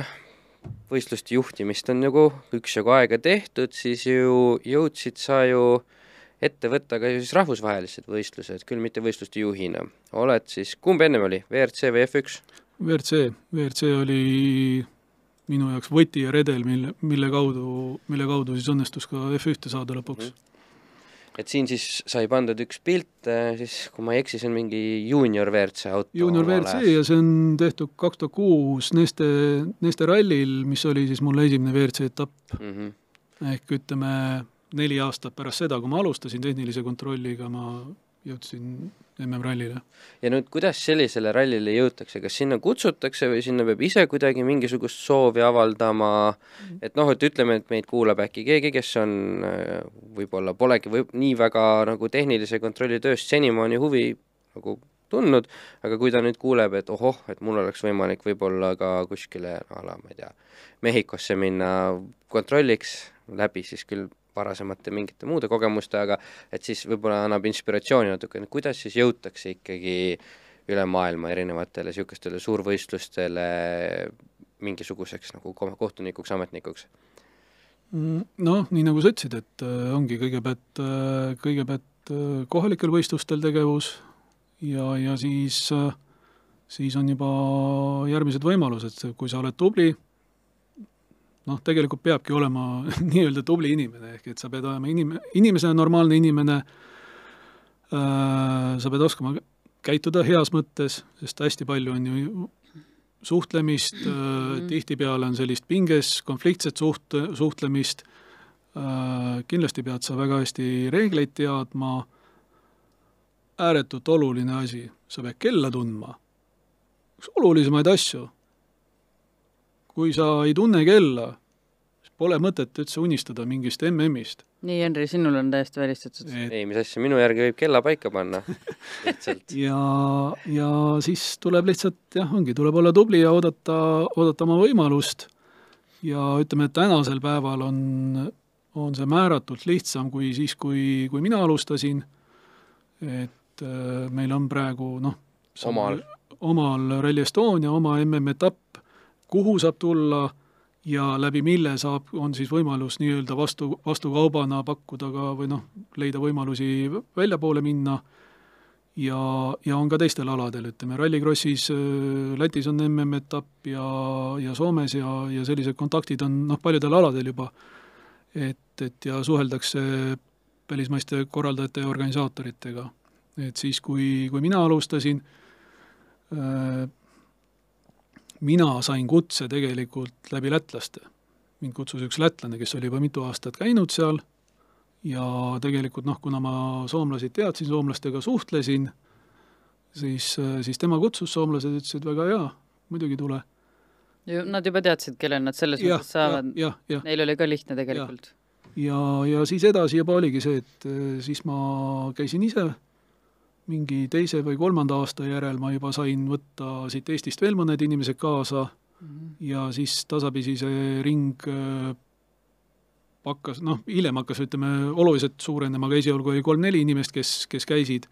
võistluste juhtimist on nagu üksjagu aega tehtud, siis ju jõudsid sa ju ette võtta ka siis rahvusvahelised võistlused, küll mitte võistluste juhina. oled siis, kumb ennem oli, WRC või F1? WRC, WRC oli minu jaoks võti ja redel, mille, mille kaudu, mille kaudu siis õnnestus ka F1-te saada lõpuks mm. Et siin siis sai pandud üks pilt, äh, siis kui ma ei eksi, see on mingi juunior WRC auto. juunior WRC ja see on tehtud kaks tuhat kuus Neste, Neste rallil, mis oli siis mulle esimene WRC etapp mm. -hmm. ehk ütleme, neli aastat pärast seda, kui ma alustasin tehnilise kontrolliga, ma jõudsin MM-rallile. ja nüüd, kuidas sellisele rallile jõutakse, kas sinna kutsutakse või sinna peab ise kuidagi mingisugust soovi avaldama, mm. et noh, et ütleme, et meid kuulab äkki keegi, kes on äh, võib-olla polegi või nii väga nagu tehnilise kontrolli tööst senimaani huvi nagu tundnud, aga kui ta nüüd kuuleb, et ohoh, et mul oleks võimalik võib-olla ka kuskile a la, ma ei tea, Mehhikosse minna kontrolliks läbi siis küll varasemate mingite muude kogemustega, et siis võib-olla annab inspiratsiooni natukene, kuidas siis jõutakse ikkagi üle maailma erinevatele niisugustele suurvõistlustele mingisuguseks nagu kohtunikuks, ametnikuks? Mm, noh, nii nagu sa ütlesid, et äh, ongi kõigepealt äh,, kõigepealt äh, kohalikel võistlustel tegevus ja, ja siis siis on juba järgmised võimalused, kui sa oled tubli, noh, tegelikult peabki olema [laughs] nii-öelda tubli inimene, ehk et sa pead olema inim-, inimesena normaalne inimene äh,, sa pead oskama käituda heas mõttes, sest hästi palju on ju suhtlemist äh,, mhm. tihtipeale on sellist pinges, konfliktset suht-, suhtlemist äh,, kindlasti pead sa väga hästi reegleid teadma, ääretult oluline asi, sa pead kella tundma, üks olulisemaid asju kui sa ei tunne kella, siis pole mõtet üldse unistada mingist MM-ist. nii, Henri, sinul on täiesti välistatud. Et...? ei, mis asja, minu järgi võib kella paika panna. [laughs] Lihtsalt. Ja, ja siis tuleb lihtsalt jah, ongi, tuleb olla tubli ja oodata, oodata oma võimalust. Ja ütleme, et tänasel päeval on, on see määratult lihtsam kui siis, kui, kui mina alustasin, et äh, meil on praegu noh, omal, omal Rally Estonia oma MM-etapp, kuhu saab tulla ja läbi mille saab, on siis võimalus nii-öelda vastu, vastukaubana pakkuda ka või noh, leida võimalusi väljapoole minna ja, ja on ka teistel aladel, ütleme Rallycrossis Lätis on MM-etapp ja, ja Soomes ja, ja sellised kontaktid on noh, paljudel aladel juba. et, et ja suheldakse välismaiste korraldajate ja organisaatoritega. et siis, kui, kui mina alustasin äh,, mina sain kutse tegelikult läbi lätlaste. mind kutsus üks lätlane, kes oli juba mitu aastat käinud seal ja tegelikult noh, kuna ma soomlasi teadsin, soomlastega suhtlesin, siis, siis tema kutsus, soomlased ütlesid väga hea, muidugi tule. Nad juba teadsid, kellel nad selles Ja, mõttes saavad, neil oli ka lihtne tegelikult. ja, ja siis edasi juba oligi see, et eh, siis ma käisin ise mingi teise või kolmanda aasta järel ma juba sain võtta siit Eestist veel mõned inimesed kaasa ja siis tasapisi see ring äh, hakkas, noh, hiljem hakkas, ütleme, oluliselt suurenema, aga esialgu oli kolm-neli inimest, kes, kes käisid.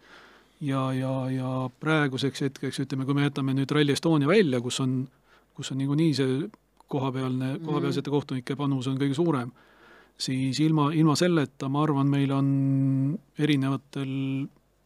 Ja, ja, ja praeguseks hetkeks, ütleme, kui me jätame nüüd Rally Estonia välja, kus on, kus on niikuinii see kohapealne, kohapealsete kohtunike panus on kõige suurem, siis ilma, ilma selleta, ma arvan, meil on erinevatel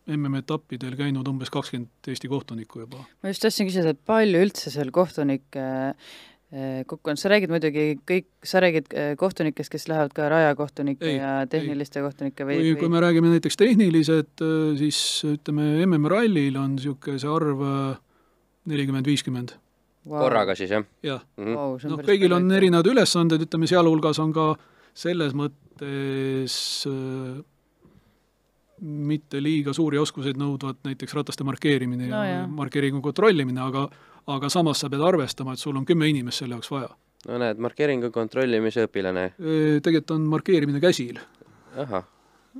MM-etappidel käinud umbes kakskümmend Eesti kohtunikku juba. ma just tahtsin küsida, et palju üldse seal kohtunikke eh, kokku on, sa räägid muidugi kõik, sa räägid eh, kohtunikest, kes lähevad ka rajakohtunike Ei, ja tehniliste kohtunike või, kui, kui me räägime näiteks tehnilised, siis ütleme, MM-rallil on niisugune see arv nelikümmend, viiskümmend. wow. korraga siis, jah Wow, mm? -hmm. wow, noh, kõigil on erinevad ülesanded, ütleme, sealhulgas on ka selles mõttes äh, mitte liiga suuri oskuseid nõudvad näiteks rataste markeerimine No ja jah. markeeringu kontrollimine, aga aga samas sa pead arvestama, et sul on kümme inimest selle jaoks vaja. no näed, markeeringu kontrollimise õpilane, Tegelikult on markeerimine käsil. ahah,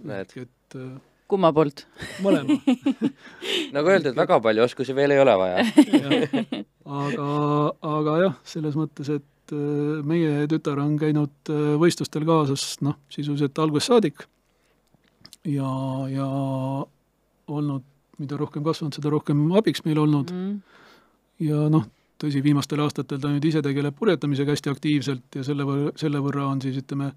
näed. et äh, kumma poolt? mõlema [laughs] nagu öeldud, väga palju oskusi veel ei ole vaja. [laughs] aga, aga jah, selles mõttes, et äh, meie tütar on käinud äh, võistlustel kaasas noh, sisuliselt algusest saadik ja, ja olnud, mida rohkem kasvanud, seda rohkem abiks meil olnud Mm. ja noh, tõsi, viimastel aastatel ta nüüd ise tegeleb purjetamisega hästi aktiivselt ja selle võrra, selle võrra on siis ütleme,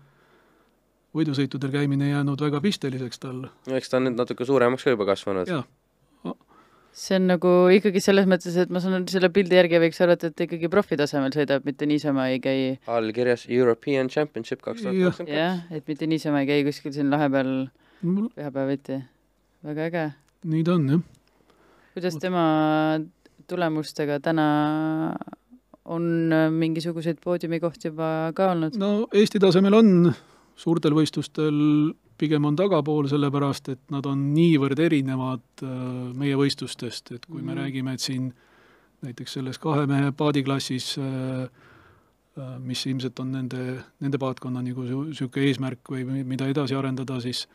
võidusõitudel käimine jäänud väga pisteliseks talle. no eks ta on nüüd natuke suuremaks ka juba kasvanud. Jah. see on nagu ikkagi selles mõttes, et ma saan selle pildi järgi võiks arvata, et ta ikkagi profitasemel sõidab, mitte niisama ei käi, allkirjas European Championship kaks tuhat jah, kakskümmend et mitte niisama ei käi kuskil siin lahe peal mul pühapäeviti. väga äge. nii ta on, jah. kuidas tema tulemustega täna on äh, mingisuguseid poodiumikohti juba ka olnud? no Eesti tasemel on, suurtel võistlustel pigem on tagapool, sellepärast et nad on niivõrd erinevad äh, meie võistlustest, et kui me Mhm. räägime, et siin näiteks selles kahe mehe paadiklassis äh, äh, mis ilmselt on nende, nende paatkonna nagu niisugune eesmärk või mi- mida edasi arendada, siis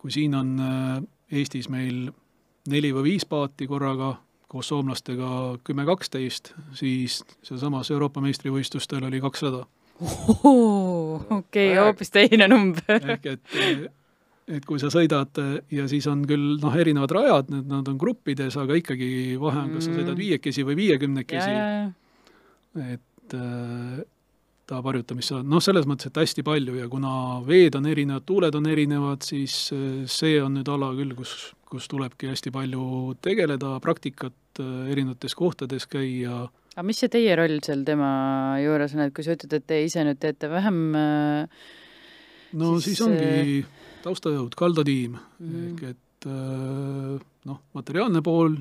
kui siin on äh, Eestis meil neli või viis paati korraga, koos soomlastega kümme-kaksteist, siis sealsamas Euroopa meistrivõistlustel oli kakssada. okei, hoopis teine number. ehk et, et kui sa sõidad ja siis on küll noh, erinevad rajad, need, nad on gruppides, aga ikkagi vahe on, kas sa sõidad Mm. viiekesi või viiekümnekesi, et tahab harjutamist saada, noh, selles mõttes, et hästi palju ja kuna veed on erinevad, tuuled on erinevad, siis äh, see on nüüd ala küll, kus, kus tulebki hästi palju tegeleda, praktikat äh, erinevates kohtades käia, aga mis see teie roll seal tema juures on, et kui sa ütled, et te ise nüüd teete vähem äh, no Siis, siis, ongi taustajõud, kaldatiim Mhm. ehk et noh, materiaalne pool,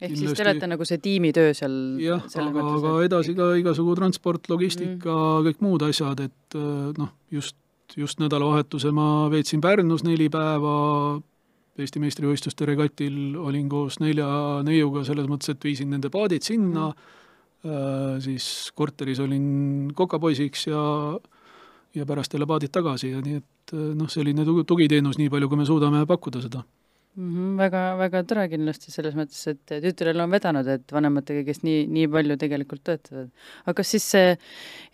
ehk siis te kindlasti- olete nagu see tiimitöö seal jah, aga, aga et- edasi ka igasugu transport, logistika mm., kõik muud asjad, et äh, noh, just, just nädalavahetuse ma veetsin Pärnus neli päeva Eesti meistrivõistluste regatil, olin koos nelja neiuga selles mõttes, et viisin nende paadid sinna mm., siis korteris olin kokapoisiks ja ja pärast jälle paadid tagasi ja nii et äh, noh, selline tu-, tugiteenus, nii palju, kui me suudame pakkuda seda. Mm -hmm, väga, väga tore kindlasti selles mõttes, et tütrel on vedanud, et vanematega, kes nii, nii palju tegelikult töötavad. aga kas siis see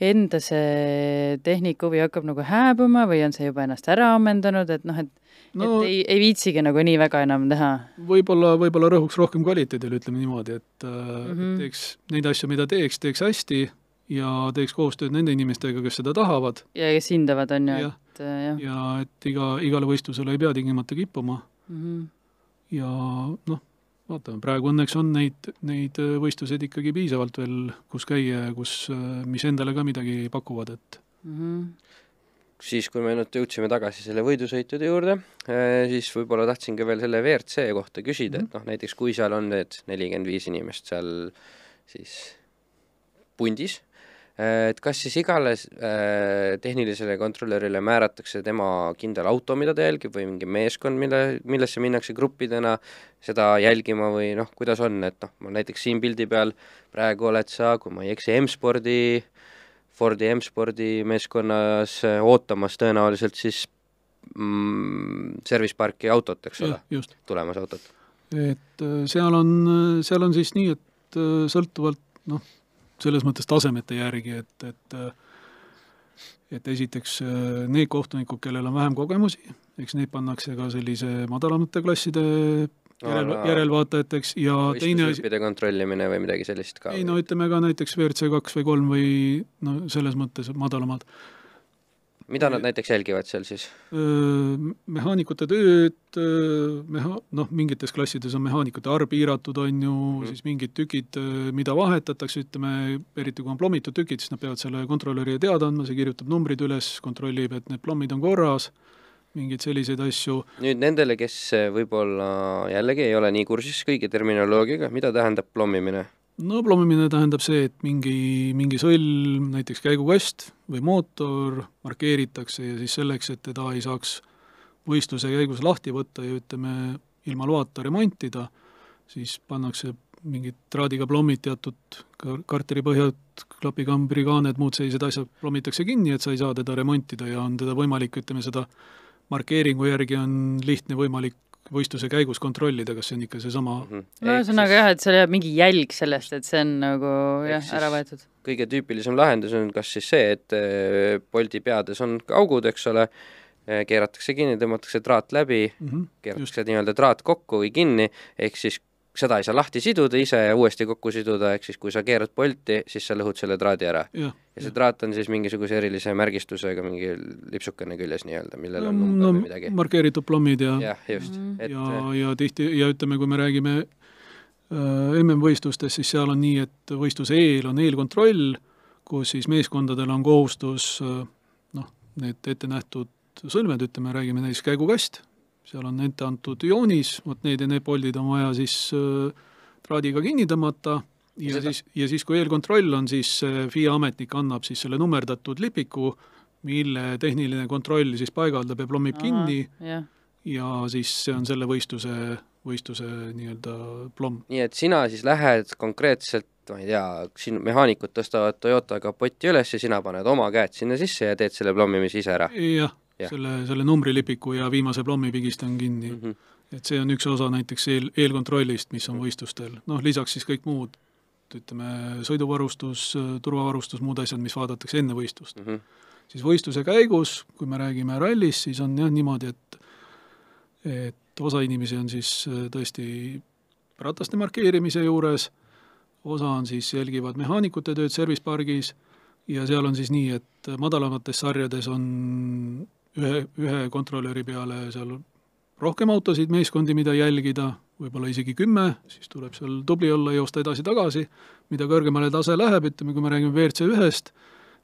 enda see tehnikahuvi hakkab nagu hääbuma või on see juba ennast ära ammendanud, et noh, et no, et ei, ei viitsigi nagu nii väga enam teha? võib-olla, võib-olla rõhuks rohkem kvaliteedile, ütleme niimoodi, et mm. -hmm. teeks neid asju, mida teeks, teeks hästi ja teeks koostööd nende inimestega, kes seda tahavad ja kes hindavad, on ju, et äh, jah ja et iga, igale võistlusele ei pea tingimata kippuma mm. -hmm. ja noh, vaatame, praegu õnneks on neid, neid äh, võistluseid ikkagi piisavalt veel, kus käia ja kus, äh, mis endale ka midagi pakuvad, et mm. -hmm. siis, kui me nüüd jõudsime tagasi selle võidusõitude juurde, siis võib-olla tahtsin ka veel selle WRC kohta küsida mm, -hmm. et noh, näiteks kui seal on need nelikümmend viis inimest seal siis pundis, et kas siis igale äh, tehnilisele kontrolörile määratakse tema kindel auto, mida ta jälgib, või mingi meeskond, mille, millesse minnakse gruppidena seda jälgima või noh, kuidas on, et noh, ma näiteks siin pildi peal praegu oled sa, kui ma ei eksi, M-spordi, Fordi M-spordi meeskonnas äh, ootamas tõenäoliselt siis mm, service parki autot, eks ole, tulemas autot. et äh, seal on, seal on siis nii, et sõltuvalt noh, selles mõttes tasemete järgi, et, et et esiteks need kohtunikud, kellel on vähem kogemusi, eks neid pannakse ka sellise madalamate klasside järel, järelvaatajateks ja teine asi kontrollimine või midagi sellist ka? ei no ütleme ka näiteks WRC kaks või kolm või no selles mõttes madalamad mida nad näiteks jälgivad seal siis? Mehaanikute tööd, meha-, noh, mingites klassides on mehaanikute arv piiratud, on ju mm, siis mingid tükid, mida vahetatakse, ütleme, eriti kui on plommitud tükid, siis nad peavad selle kontrolörile teada andma, see kirjutab numbrid üles, kontrollib, et need plommid on korras, mingeid selliseid asju. nüüd nendele, kes võib-olla jällegi ei ole nii kursis kõigi terminoloogiaga, mida tähendab plommimine? No plommimine tähendab see, et mingi, mingi sõlm, näiteks käigukast või mootor markeeritakse ja siis selleks, et teda ei saaks võistluse käigus lahti võtta ja ütleme, ilma loata remontida, siis pannakse mingid traadiga plommid, teatud karteripõhjad, klapikambri kaaned, muud sellised asjad plommitakse kinni, et sa ei saa teda remontida ja on teda võimalik, ütleme seda markeeringu järgi on lihtne võimalik võistluse käigus kontrollida, kas see on ikka seesama mm -hmm. no ühesõnaga jah, et seal jääb mingi jälg sellest, et see on nagu jah, ära võetud. kõige tüüpilisem lahendus on kas siis see, et äh, Bolti peades on augud, eks ole, äh, keeratakse kinni, tõmmatakse traat läbi mm, -hmm, keeratakse nii-öelda traat kokku või kinni, ehk siis seda ei saa lahti siduda ise ja uuesti kokku siduda, ehk siis kui sa keerad polti, siis sa lõhud selle traadi ära. ja see traat on siis mingisuguse erilise märgistusega, mingi lipsukene küljes nii-öelda, millel on number no, või midagi. markeeritud plommid ja jah, just mm. -hmm. ja, ja tihti, ja ütleme, kui me räägime äh, MM-võistlustest, siis seal on nii, et võistluse eel on eelkontroll, kus siis meeskondadel on kohustus äh, noh, need ette nähtud sõlmed, ütleme, räägime näiteks käigukast, seal on ette antud joonis, vot need ja need poldid on vaja siis äh, traadiga kinni tõmmata ja Seda. siis, ja siis, kui eelkontroll on, siis FIA ametnik annab siis selle nummerdatud lipiku, mille tehniline kontroll siis paigaldab ja plommib Aha, kinni yeah. ja siis see on selle võistluse, võistluse nii-öelda plomm. nii et sina siis lähed konkreetselt ma ei tea, siin mehaanikud tõstavad Toyota kapoti üles ja sina paned oma käed sinna sisse ja teed selle plommimise ise ära? jah selle, selle numbrilipiku ja viimase plommi pigistan kinni mm. -hmm. et see on üks osa näiteks eel, eelkontrollist, mis on võistlustel, noh lisaks siis kõik muud, ütleme, sõiduvarustus, turvavarustus, muud asjad, mis vaadatakse enne võistlust mm. -hmm. siis võistluse käigus, kui me räägime rallist, siis on jah niimoodi, et et osa inimesi on siis äh, tõesti rataste markeerimise juures, osa on siis, jälgivad mehaanikute tööd service pargis ja seal on siis nii, et madalamates sarjades on ühe, ühe kontrolöri peale seal rohkem autosid, meeskondi, mida jälgida, võib-olla isegi kümme, siis tuleb seal tubli olla, joosta edasi-tagasi, mida kõrgemale tase läheb, ütleme, kui me räägime WRC ühest,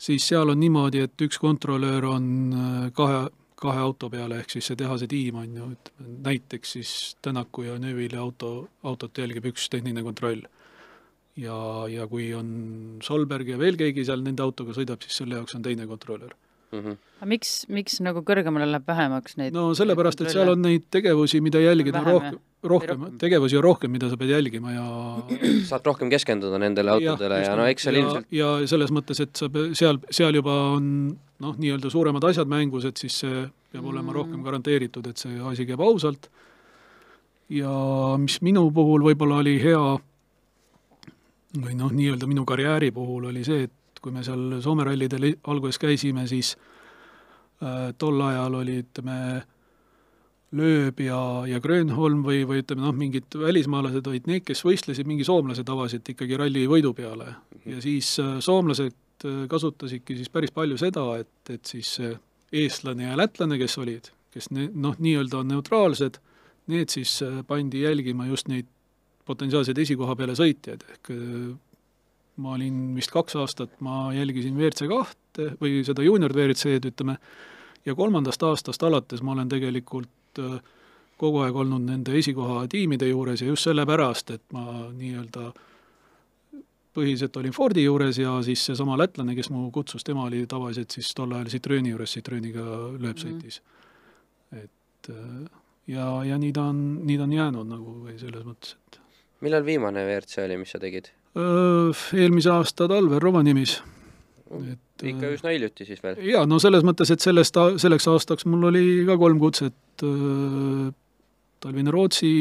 siis seal on niimoodi, et üks kontrolöör on äh, kahe, kahe auto peale, ehk siis see tehase tiim on ju, ütleme näiteks siis Tänaku ja Neville'i auto, autot jälgib üks tehniline kontroll. ja, ja kui on Solberg ja veel keegi seal nende autoga sõidab, siis selle jaoks on teine kontrolör mm. -hmm. aga miks, miks nagu kõrgemale läheb vähemaks neid? no sellepärast, et seal on neid tegevusi, mida jälgida rohkem, rohkem, tegevusi on rohkem, mida sa pead jälgima ja [clears throat] saad rohkem keskenduda nendele autodele ja, ja no eks seal ilmselt ja selles mõttes, et sa seal, seal juba on noh, nii-öelda suuremad asjad mängus, et siis see peab mm. olema rohkem garanteeritud, et see asi käib ausalt, ja mis minu puhul võib-olla oli hea, või noh, nii-öelda minu karjääri puhul oli see, et et kui me seal Soome rallidel alguses käisime, siis äh, tol ajal oli, ütleme, Lööb ja, ja Grönholm või, või ütleme noh, mingid välismaalased olid need, kes võistlesid mingi soomlase tavaliselt ikkagi ralli võidu peale. ja siis äh, soomlased äh, kasutasidki siis päris palju seda, et, et siis eestlane ja lätlane, kes olid, kes ne-, noh, nii-öelda on neutraalsed, need siis pandi jälgima just neid potentsiaalseid esikoha peale sõitjaid, ehk ma olin vist kaks aastat, ma jälgisin WRC kahte või seda juunior WRC-d, ütleme, ja kolmandast aastast alates ma olen tegelikult äh, kogu aeg olnud nende esikoha tiimide juures ja just sellepärast, et ma nii-öelda põhiliselt olin Fordi juures ja siis seesama lätlane, kes mu kutsus, tema oli tavaliselt siis tol ajal Citroeni juures, Citroeniga lööb Mhm. sõitis mm. et äh, ja, ja nii ta on, nii ta on jäänud nagu või selles mõttes, et millal viimane WRC oli, mis sa tegid? Eelmise aasta talvel Rovaniemis, et ikka üsna hiljuti siis veel? jaa, no selles mõttes, et sellest, selleks aastaks mul oli ka kolm kutset, talvine Rootsi,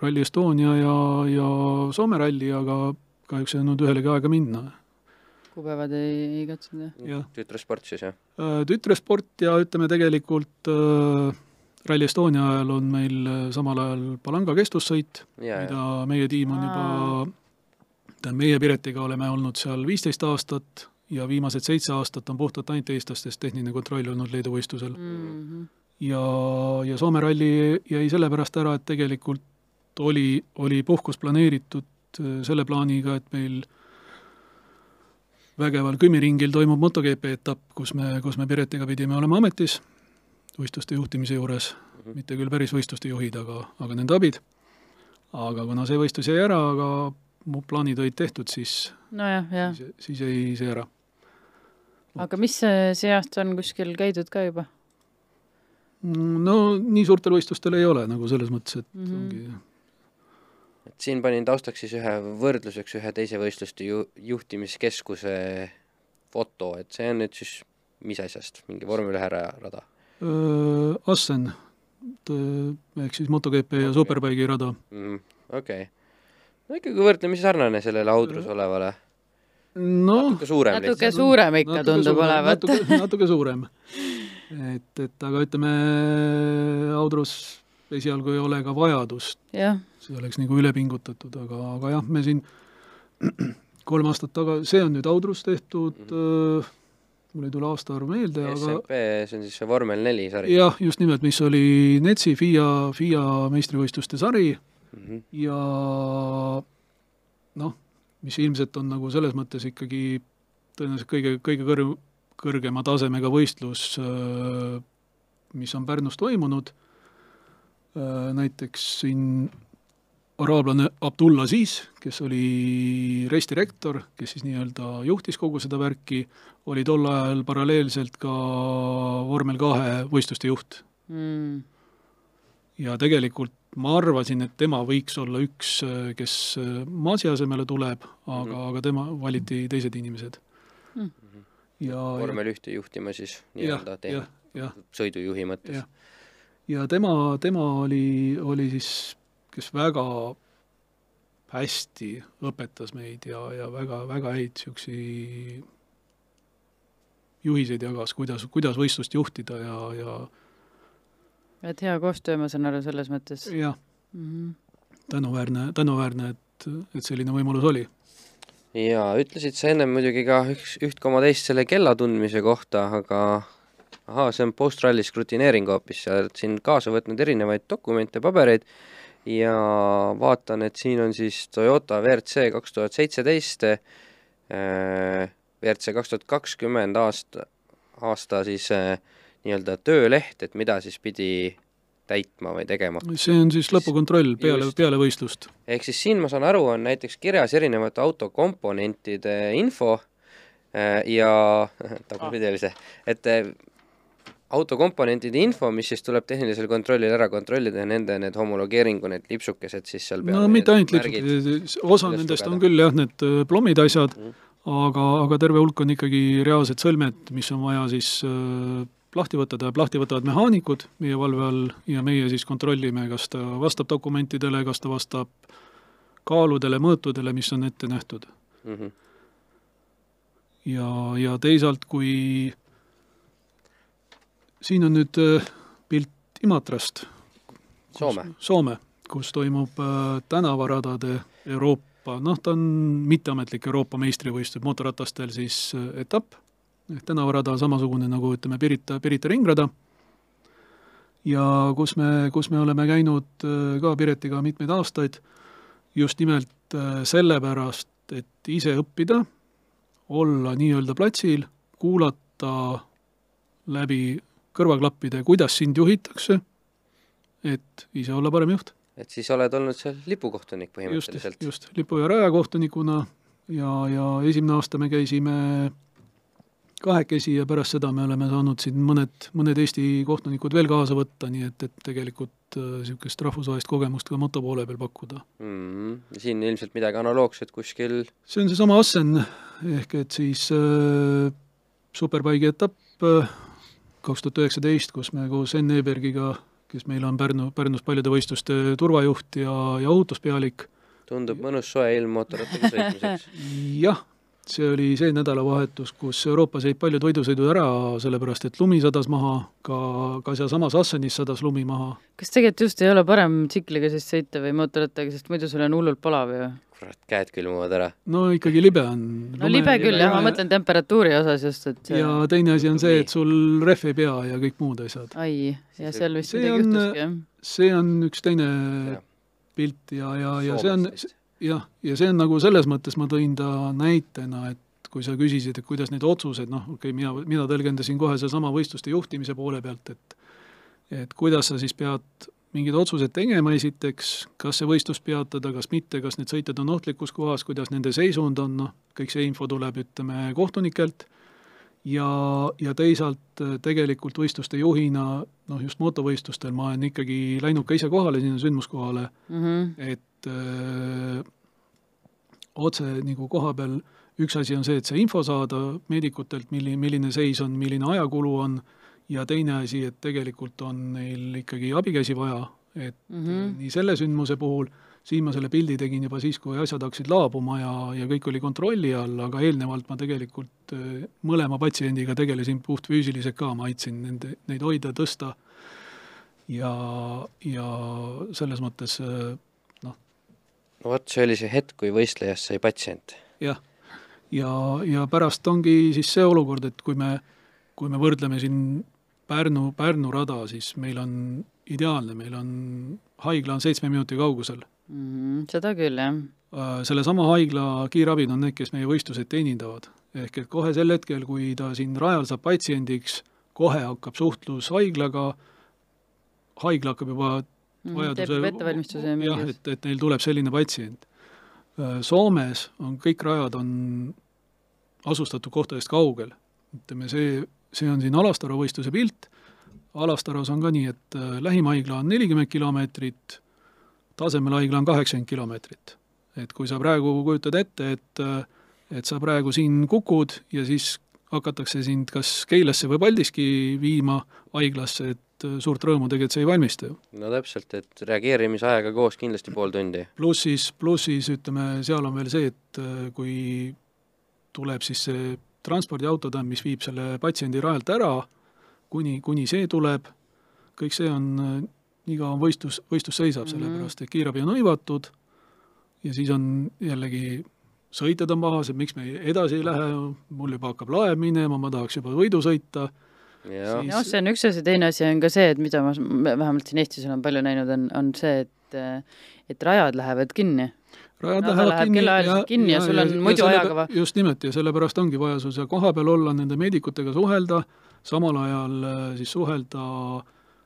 Rally Estonia ja, ja Soome ralli, aga kahjuks ei olnud ühelegi aega minna. kuupäevad ei, ei katsunud, jah? tütresport siis, jah? tütresport ja ütleme tegelikult äh, Rally Estonia ajal on meil samal ajal Palanga kestvussõit, mida meie tiim on juba, tähendab, meie Piretiga oleme olnud seal viisteist aastat ja viimased seitse aastat on puhtalt ainult eestlastest tehniline kontroll olnud Leedu võistlusel mm. -hmm. ja, ja Soome ralli jäi sellepärast ära, et tegelikult oli, oli puhkus planeeritud selle plaaniga, et meil vägeval kümmiringil toimub MotoGP etapp, kus me, kus me Piretiga pidime olema ametis, võistluste juhtimise juures mm, -hmm. mitte küll päris võistluste juhid, aga, aga nende abid. aga kuna see võistlus jäi ära, aga mu plaanid olid tehtud, siis nojah, jah. siis, siis jäi see ära. aga mis see, see aasta on kuskil käidud ka juba? no nii suurtel võistlustel ei ole nagu selles mõttes, et mm -hmm. ongi et siin panin taustaks siis ühe võrdluseks ühe teise võistluste ju-, juhtimiskeskuse foto, et see on nüüd siis mis asjast, mingi vormel ühe rada? Assen, ehk siis MotoGP ja okay. Superbike'i rada mm,. okei okay. No ikkagi võrdlemisi sarnane sellele Audrus olevale. no natuke suurem natuke lihtsalt. suurem ikka natuke tundub suurem, olevat. natuke, natuke suurem. et, et aga ütleme, Audrus esialgu ei ole ka vajadust. see oleks nagu üle pingutatud, aga, aga jah, me siin [clears throat] kolm aastat taga, see on nüüd Audrus tehtud mm, -hmm. mul ei tule aastaarv meelde, aga SMP, see on siis see vormel neli sari? jah, just nimelt, mis oli NETS-i FIA, FIA meistrivõistluste sari mm -hmm. ja noh, mis ilmselt on nagu selles mõttes ikkagi tõenäoliselt kõige, kõige kõr-, kõrgema tasemega võistlus, mis on Pärnus toimunud. Näiteks siin araablane Abdullah Aziz, kes oli restirektor, kes siis nii-öelda juhtis kogu seda värki, oli tol ajal paralleelselt ka vormel kahe võistluste juht. Mm.. Ja tegelikult ma arvasin, et tema võiks olla üks, kes Masi asemele tuleb, aga mm, -hmm. aga tema valiti teised inimesed. Mm.. ja vormel ühte juhtima siis nii-öelda sõidujuhi mõttes. Ja ja tema, tema oli, oli siis, kes väga hästi õpetas meid ja, ja väga, väga häid niisuguseid juhiseid jagas, kuidas, kuidas võistlust juhtida ja, ja et hea koostöö, ma saan aru, selles mõttes? jah mm -hmm.. tänuväärne, tänuväärne, et, et selline võimalus oli. jaa, ütlesid sa ennem muidugi ka üks, üht koma teist selle kella tundmise kohta, aga ahaa, see on post-ralli skrutineering hoopis, sa oled siin kaasa võtnud erinevaid dokumente, pabereid ja vaatan, et siin on siis Toyota WRC kaks tuhat seitseteist, WRC kaks tuhat kakskümmend aasta, aasta siis äh, nii-öelda tööleht, et mida siis pidi täitma või tegema. see on siis lõpukontroll peale, peale võistlust. ehk siis siin ma saan aru, on näiteks kirjas erinevate autokomponentide info äh, ja [laughs] tagurpidi oli see, et äh, autokomponentide info, mis siis tuleb tehnilisel kontrollil ära kontrollida ja nende need homologeeringu, need lipsukesed siis seal peal. no mitte ainult lipsukesed, osa nendest lugeda. on küll jah, need plommid asjad mm, aga, aga terve hulk on ikkagi reaalsed sõlmed, mis on vaja siis äh, lahti võtta, tähendab lahti võtavad mehaanikud meie valve all ja meie siis kontrollime, kas ta vastab dokumentidele, kas ta vastab kaaludele, mõõtudele, mis on ette nähtud mm. -hmm. ja, ja teisalt, kui siin on nüüd pilt Imatrast. Soome. Soome, kus toimub tänavaradade Euroopa, noh, ta on mitteametlik Euroopa meistrivõistlus mootorratastel siis etapp, ehk tänavarada samasugune nagu ütleme, Pirita, Pirita ringrada, ja kus me, kus me oleme käinud ka Piretiga mitmeid aastaid just nimelt äh, sellepärast, et ise õppida, olla nii-öelda platsil, kuulata läbi kõrvaklappide, kuidas sind juhitakse, et ise olla parem juht. et siis oled olnud seal lipukohtunik just, põhimõtteliselt? just, lipu- ja rajakohtunikuna ja, ja esimene aasta me käisime kahekesi ja pärast seda me oleme saanud siin mõned, mõned Eesti kohtunikud veel kaasa võtta, nii et, et tegelikult niisugust rahvusvahelist kogemust ka moto poole peal pakkuda. mm. -hmm. siin ilmselt midagi analoogset kuskil see on seesama Assen, ehk et siis äh, superbike'i etapp äh, kaks tuhat üheksateist, kus me koos Enn Ebergiga, kes meil on Pärnu, Pärnus paljude võistluste turvajuht ja, ja ohutuspealik, tundub mõnus soe ilm mootorrattaga sõitmiseks. [laughs] jah, see oli see nädalavahetus, kus Euroopas jäid paljud võidusõidud ära, sellepärast et lumi sadas maha, ka, ka sealsamas Assenis sadas lumi maha. kas tegelikult just ei ole parem tsikliga siis sõita või mootorrattaga, sest muidu sul on hullult palav ju? kurat, käed külmuvad ära. no ikkagi libe on. no libe küll jah, ma mõtlen temperatuuri osas just, et see... ja teine asi on see, et sul rehv ei pea ja kõik muud asjad. ai, ja seal vist See midagi on- juhtuski jah. see on üks teine Jah. pilt ja, ja, ja see on, jah, ja see on nagu selles mõttes ma tõin ta näitena, et kui sa küsisid, et kuidas need otsused, noh, okei okay,, mina, mina tõlgendasin kohe sedasama võistluste juhtimise poole pealt, et et kuidas sa siis pead mingid otsused tegema esiteks, kas see võistlus peatada, kas mitte, kas need sõitjad on ohtlikus kohas, kuidas nende seisund on, noh, kõik see info tuleb, ütleme, kohtunikelt, ja, ja teisalt eh, tegelikult võistluste juhina, noh just motovõistlustel ma olen ikkagi läinud ka ise kohale sinna sündmuskohale, mm. -hmm. et öö, otse nagu koha peal üks asi on see, et see info saada meedikutelt, milline, milline seis on, milline ajakulu on, ja teine asi, et tegelikult on neil ikkagi abikäsi vaja, et mm. -hmm. nii selle sündmuse puhul, siin ma selle pildi tegin juba siis, kui asjad hakkasid laabuma ja, ja kõik oli kontrolli all, aga eelnevalt ma tegelikult öö, mõlema patsiendiga tegelesin puhtfüüsiliselt ka, ma aitasin nende, neid hoida, tõsta ja, ja selles mõttes öö, no vot, see oli see hetk, kui võistlejast sai patsient. jah, ja, ja pärast ongi siis see olukord, et kui me, kui me võrdleme siin Pärnu, Pärnu rada, siis meil on ideaalne, meil on, haigla on seitsme minuti kaugusel. Mm seda küll jah. Äh, sellesama haigla kiirabid on need, kes meie võistluseid teenindavad. ehk et kohe sel hetkel, kui ta siin rajal saab patsiendiks, kohe hakkab suhtlus haiglaga, haigla hakkab juba Mhm, vajaduse teeb ettevalmistuse ja jah, et, et neil tuleb selline patsient. Soomes on kõik rajad on asustatud kohtadest kaugel. ütleme, see, see on siin Alastaro võistluse pilt, Alastaros on ka nii, et äh, lähim haigla on nelikümmend kilomeetrit, tasemel haigla on kaheksakümmend kilomeetrit. et kui sa praegu kujutad ette, et äh, et sa praegu siin kukud ja siis hakatakse sind kas Keilasse või Paldiski viima haiglasse, et äh, suurt rõõmu tegelikult see ei valmista ju. no täpselt, et reageerimisajaga koos kindlasti pool tundi. pluss siis, pluss siis ütleme, seal on veel see, et äh, kui tuleb siis see transpordiauto, mis viib selle patsiendi rajalt ära, kuni, kuni see tuleb, kõik see on, nii kaua võistlus, võistlus seisab mm. -hmm. sellepärast et kiirabi on hõivatud ja siis on jällegi sõitjad on pahased, miks me edasi ei lähe, mul juba hakkab laev minema, ma tahaks juba võidu sõita, Siis- jah, see on üks asi, teine asi on ka see, et mida ma vähemalt siin Eestis olen palju näinud, on, on see, et et rajad lähevad kinni. rajad No lähevad läheb kinni kellaajaliselt kinni ja sul on muidu selle- ajakava. just nimelt, ja sellepärast ongi vaja sul seal kohapeal olla, nende meedikutega suhelda, samal ajal äh, siis suhelda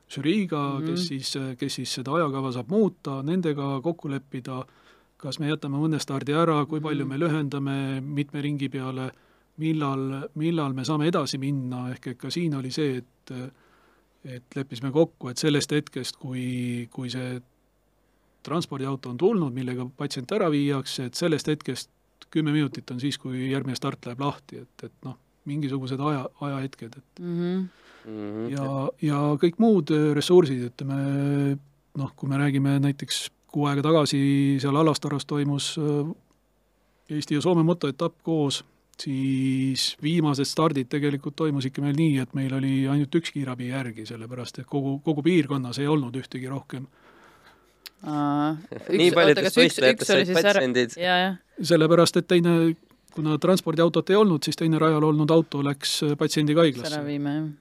žüriiga mm, Mhm. -hmm. kes siis, kes siis seda ajakava saab muuta, nendega kokku leppida, kas me jätame mõne stardi ära, kui palju Mhm. me lühendame mitme ringi peale, millal, millal me saame edasi minna, ehk et ka siin oli see, et et leppisime kokku, et sellest hetkest, kui, kui see transpordiauto on tulnud, millega patsient ära viiakse, et sellest hetkest kümme minutit on siis, kui järgmine start läheb lahti, et, et noh, mingisugused aja, ajahetked, et Mm -hmm. Mm -hmm. ja, ja kõik muud äh, ressursid, ütleme noh, kui me räägime näiteks kuu aega tagasi seal Alastaros toimus äh, Eesti ja Soome motoetapp koos, siis viimased stardid tegelikult toimusidki meil nii, et meil oli ainult üks kiirabi järgi, sellepärast et kogu, kogu piirkonnas ei olnud ühtegi rohkem. nii paljudest võistlejatest said patsiendid. sellepärast, et teine, kuna transpordiautot ei olnud, siis teine rajal olnud auto läks äh, patsiendiga ära haiglasse. viime, jah.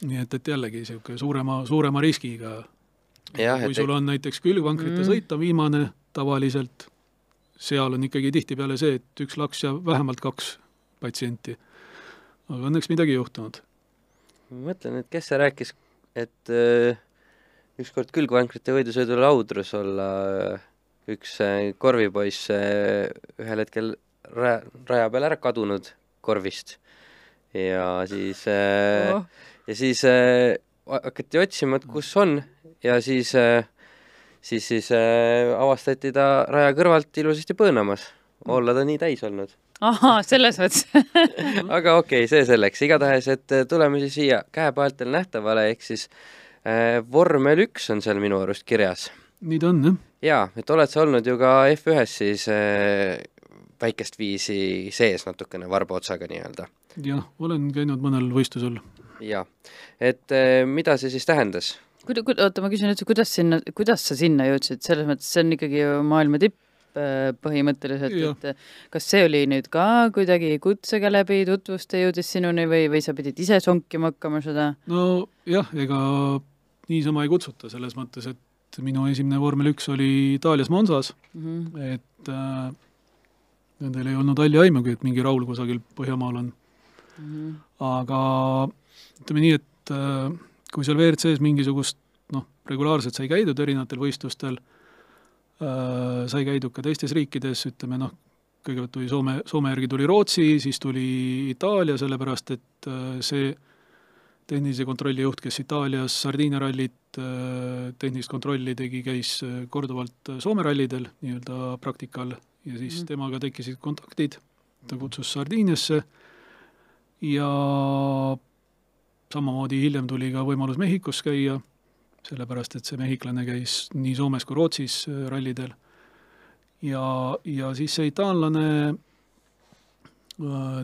Nii et, et jällegi niisugune suurema, suurema riskiga. Kui sul on näiteks külgvankrite Mm. sõit on viimane tavaliselt seal on ikkagi tihtipeale see, et üks laks ja vähemalt kaks patsienti. aga õnneks midagi ei juhtunud. ma mõtlen, et kes see rääkis, et äh, ükskord külgvankrite võidusõidul Audrus olla äh, üks äh, korvipoiss ühel hetkel raja, raja peal ära kadunud korvist ja siis oh. Ja siis äh, hakati otsima, et kus on ja siis äh, siis, siis äh, avastati ta raja kõrvalt ilusasti põõnamas. olla ta nii täis olnud. ahaa, selles mõttes [laughs] aga okei okay,, see selleks, igatahes, et äh, tuleme siis siia käepaeltel nähtavale, ehk siis äh, vormel üks on seal minu arust kirjas. nii ta on, jah. jaa, et oled sa olnud ju ka F1-s siis äh, väikest viisi sees natukene varba otsaga nii-öelda. jah, olen käinud mõnel võistlusel. Jaa, et äh, mida see siis tähendas? kuida-, kuida-, oota, ma küsin üldse, kuidas sinna, kuidas sa sinna jõudsid, selles mõttes see on ikkagi ju maailma tipp äh, põhimõtteliselt, Jah. et äh, kas see oli nüüd ka kuidagi kutsega läbi, tutvuste jõudis sinuni või, või sa pidid ise sonkima hakkama seda? no jah, ega niisama ei kutsuta, selles mõttes, et minu esimene vormel üks oli Itaalias Monsas, Mm -hmm. et äh, nendel ei olnud halli aimugi, et mingi Raul kusagil Põhjamaal on. Mm -hmm. aga ütleme nii, et äh, kui seal WRC-s mingisugust noh, regulaarselt sai käidud erinevatel võistlustel äh,, sai käidud ka teistes riikides, ütleme noh, kõigepealt tuli Soome, Soome järgi tuli Rootsi, siis tuli Itaalia, sellepärast et äh, see tehnilise kontrolli juht, kes Itaalias Sardiinia rallit tehnilist kontrolli tegi, käis korduvalt Soome rallidel nii-öelda praktikal ja siis mm. temaga tekkisid kontaktid, ta kutsus Sardiiniasse ja samamoodi hiljem tuli ka võimalus Mehhikos käia, sellepärast et see mehhiklane käis nii Soomes kui Rootsis äh, rallidel. ja, ja siis see itaallane,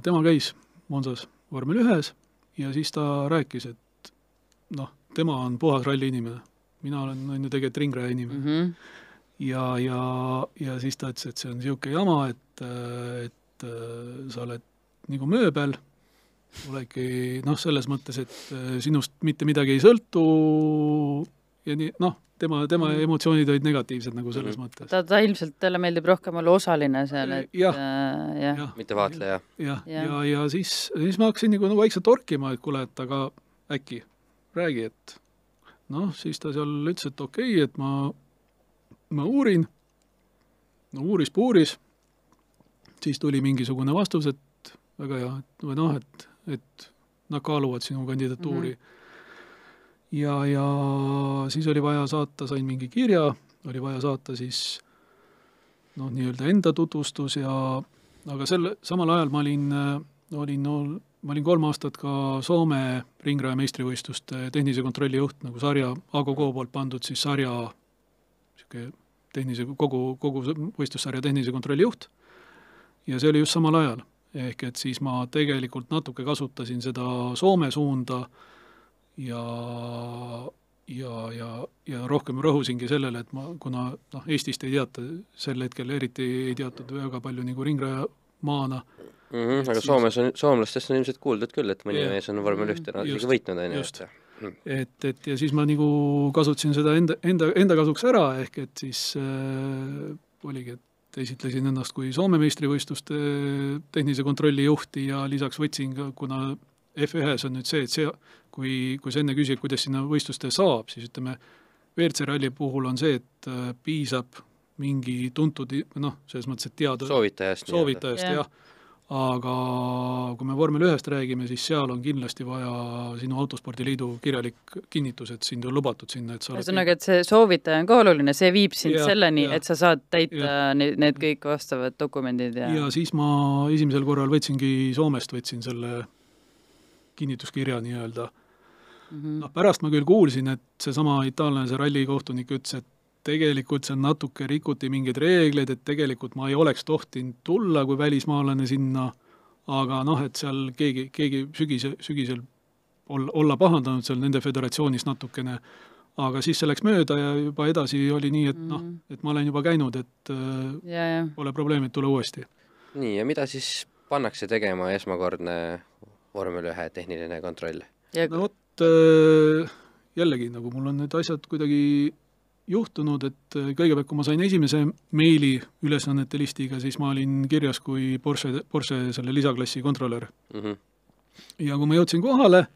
tema käis Monsas vormel ühes ja siis ta rääkis, et noh, tema on puhas ralli inimene. mina olen, on ju tegelikult ringraja inimene Mm -hmm. ja, ja, ja siis ta ütles, et see on niisugune jama, et, et äh, sa oled nagu mööbel, oledki noh, selles mõttes, et äh, sinust mitte midagi ei sõltu ja nii, noh, tema, tema Mhm. emotsioonid olid negatiivsed nagu selles Mhm. mõttes. ta, ta ilmselt, talle meeldib rohkem olla osaline seal, et Jah. äh, jah jah, mitte vaatleja. jah, Jah. ja, ja, ja siis, siis ma hakkasin nagu, nagu vaikselt torkima, et kuule, et aga äkki räägi, et noh, siis ta seal ütles, et okei okay,, et ma, ma uurin, no uuris-puuris, siis tuli mingisugune vastus, et väga hea, et või noh, et, et nad kaaluvad sinu kandidatuuri mm. -hmm. ja, ja siis oli vaja saata, sain mingi kirja, oli vaja saata siis noh, nii-öelda enda tutvustus ja aga selle, samal ajal ma olin, olin no, ma olin kolm aastat ka Soome ringraja meistrivõistluste tehnilise kontrolli juht, nagu sarja, Ago Koo poolt pandud siis sarja niisugune tehnilise, kogu, kogu võistlussarja tehnilise kontrolli juht. ja see oli just samal ajal, ehk et siis ma tegelikult natuke kasutasin seda Soome suunda ja ja, ja, ja rohkem rõhusingi sellele, et ma, kuna noh, Eestist ei teata sel hetkel eriti ei teatud väga palju nagu ringrajamaana, Mm -hmm, aga Siis- Soomes on, soomlastest on ilmselt kuuldud küll, et mõni Jah. mees on vormel ühte isegi võitnud, on ju, et et, et ja siis ma nagu kasutasin seda enda, enda, enda kasuks ära, ehk et siis äh, oligi, et esitlesin ennast kui Soome meistrivõistluste tehnilise kontrolli juhti ja lisaks võtsin ka, kuna F1-s on nüüd see, et see, kui, kui sa enne küsid, kuidas sinna võistluste saab, siis ütleme, WRC ralli puhul on see, et äh, piisab mingi tuntud, noh, selles mõttes, et teada soovitajast soovitajast Jah. jah, aga kui me vormel ühest räägime, siis seal on kindlasti vaja sinu autospordiliidu kirjalik kinnitus, et sind on lubatud sinna, et sa oled ühesõnaga, et see soovitaja on ka oluline, see viib sind Jah, selleni, et sa saad täita need, need kõik vastavad dokumendid ja, ja siis ma esimesel korral võtsingi Soomest, võtsin selle kinnituskirja nii-öelda. Mhm. noh, pärast ma küll kuulsin, et seesama itaallane, see rallikohtunik ütles, et tegelikult seal natuke rikuti mingeid reegleid, et tegelikult ma ei oleks tohtinud tulla kui välismaalane sinna, aga noh, et seal keegi, keegi sügise, sügisel olla, olla pahandanud seal nende föderatsioonis natukene, aga siis see läks mööda ja juba edasi oli nii, et noh, Mhm. et ma olen juba käinud, et äh, ja, ja pole probleemi, et tule uuesti. nii, ja mida siis pannakse tegema esmakordne vormel ühe tehniline kontroll? ja no vot, äh, jällegi, nagu mul on need asjad kuidagi juhtunud, et äh, kõigepealt, kui ma sain esimese meili ülesannete listiga, siis ma olin kirjas kui Porsche, Porsche selle lisaklassi kontrolör mm. -hmm. ja kui ma jõudsin kohale,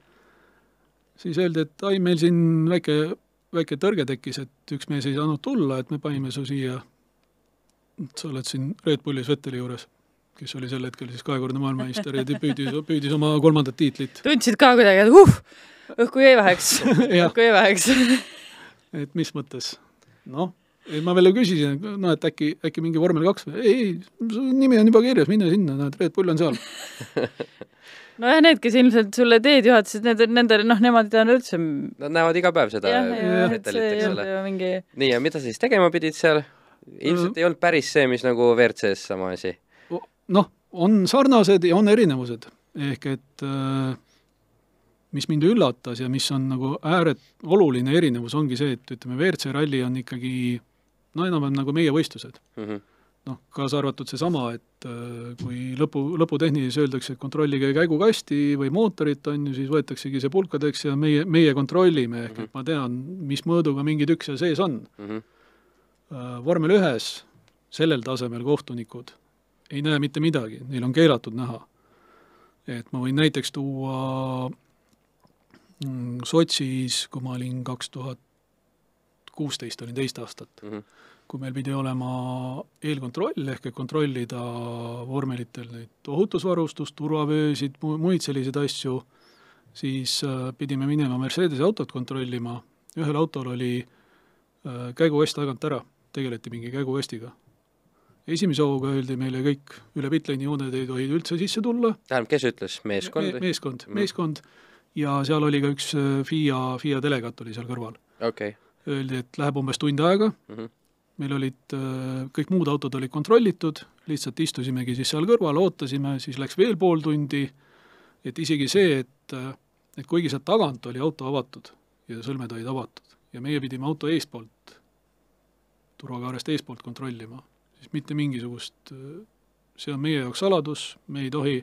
siis öeldi, et ai, meil siin väike, väike tõrge tekkis, et üks mees ei saanud tulla, et me panime su siia, sa oled siin Red Bullis Vetteli juures, kes oli sel hetkel siis kahekordne maailmameister ja püüdis, püüdis oma kolmandat tiitlit. tundsid ka kuidagi, et uh, õhku jäi väheks [laughs] õhku jäi väheks [laughs] et mis mõttes? noh, ma veel küsisin, et noh, et äkki, äkki mingi vormel kaks, ei, ei, su nimi on juba kirjas, mine sinna, näed, Red Bull on seal. [laughs] nojah, need, kes ilmselt sulle teed juhatasid, need, nendel, noh, nemad ei teadnud üldse. Nad näevad iga päev seda ei eks ole. mingi nii, ja mida sa siis tegema pidid seal? ilmselt ei olnud päris see, mis nagu WRC-s sama asi. noh, on sarnased ja on erinevused, ehk et äh, mis mind üllatas ja mis on nagu ääret-, oluline erinevus, ongi see, et ütleme, WRC ralli on ikkagi no enam-vähem nagu meie võistlused. Mm -hmm. noh, kaasa arvatud seesama, et äh, kui lõpu, lõputehnilises öeldakse, et kontrollige käigukasti või mootorit, on ju, siis võetaksegi see pulkadeks ja meie, meie kontrollime, ehk et ma tean, mis mõõduga mingi tükk seal sees on. Mm -hmm. Vormel ühes sellel tasemel kohtunikud ei näe mitte midagi, neil on keelatud näha. et ma võin näiteks tuua mm, Sotšis, kui ma olin kaks tuhat kuusteist, olin teist aastat Mm -hmm. kui meil pidi olema eelkontroll, ehk et kontrollida vormelitel neid ohutusvarustust, turvavöösid, muid selliseid asju, siis äh, pidime minema Mercedese autot kontrollima, ühel autol oli äh, käigukast tagant ära, tegeleti mingi käigukastiga. esimese hooga öeldi meile kõik, üle pitlane'i jooned ei tohi üldse sisse tulla, tähendab, kes ütles, meeskond Me, või? meeskond Mm. Ja seal oli ka üks äh, FIA, FIA delegaat oli seal kõrval. okei. Öeldi, et läheb umbes tund aega, Mhm. meil olid, äh, kõik muud autod olid kontrollitud, lihtsalt istusimegi siis seal kõrval, ootasime, siis läks veel pool tundi, et isegi see, et, äh, et kuigi sealt tagant oli auto avatud ja sõlmed olid avatud ja meie pidime auto eespoolt, turvakaarest eespoolt kontrollima, siis mitte mingisugust, see on meie jaoks saladus, me ei tohi,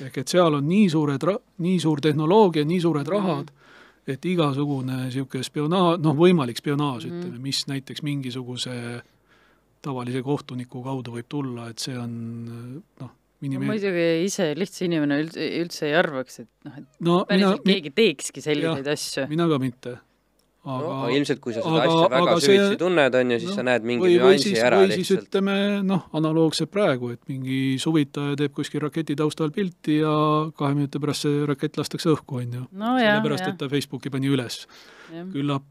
ehk et seal on nii suured nii suur tehnoloogia, nii suured rahad, et igasugune niisugune spionaaž, noh, võimalik spionaaž mm, Mhm. -hmm. ütleme, mis näiteks mingisuguse tavalise kohtuniku kaudu võib tulla, et see on noh, ma minime-, muidugi ise lihtsa inimene üldse, üldse ei arvaks, et noh, et no mina, päriselt keegi teekski selliseid asju. mina ka mitte. No aga aga ilmselt, kui sa seda aga- asja väga aga see- süvitsi tunned, on ju, siis noh, sa näed mingi nüansi siis, ära või siis lihtsalt. ütleme noh, analoogselt praegu, et mingi suvitaja teeb kuskil raketi taustal pilti ja kahe minuti pärast see rakett lastakse õhku, on ju. no sellepärast, et ta Facebooki pani üles. küllap,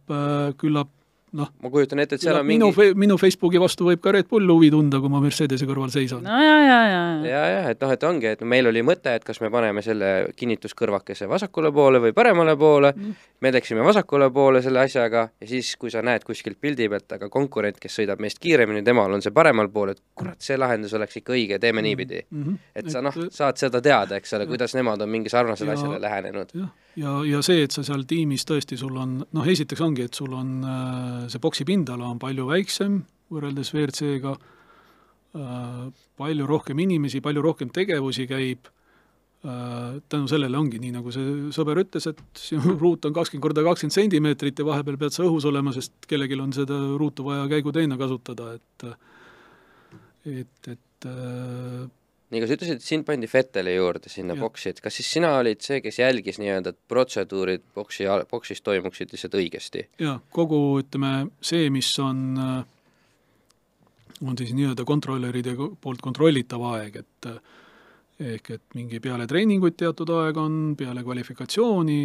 küllap noh, ma kujutan ette, et seal on minu mingi minu Facebooki vastu võib ka Red Bull huvi tunda, kui ma Mercedese kõrval seisan no.. ja, ja, ja, ja. ja, et noh, et ongi, et meil oli mõte, et kas me paneme selle kinnituskõrvakese vasakule poole või paremale poole Mm. me läksime vasakule poole selle asjaga ja siis, kui sa näed kuskilt pildi pealt, aga konkurent, kes sõidab meist kiiremini, temal on see paremal pool, et kurat, see lahendus oleks ikka õige, teeme niipidi. Mm -hmm. et sa noh, saad seda teada, eks ole, kuidas nemad on mingi sarnasele Ja- asjale lähenenud. jah, ja, ja see, et sa seal tiimis tõesti, sul on, noh, esiteks ongi, et sul on äh, see boksi pindala on palju väiksem võrreldes WRC-ga äh,, palju rohkem inimesi, palju rohkem tegevusi käib äh,, tänu sellele ongi nii, nagu see sõber ütles, et sinu [laughs] ruut on kakskümmend korda kakskümmend sentimeetrit ja vahepeal pead sa õhus olema, sest kellelgi on seda ruutu vaja käiguteena kasutada, et et, et äh, nii, aga sa ütlesid, et sind pandi Fetteli juurde sinna Jah. boksi, et kas siis sina olid see, kes jälgis nii-öelda, et protseduurid boksi, boksis toimuksid lihtsalt õigesti? jaa, kogu ütleme, see, mis on, on siis nii-öelda kontrolöride ko- poolt kontrollitav aeg, et ehk et mingi peale treeninguid teatud aeg on, peale kvalifikatsiooni,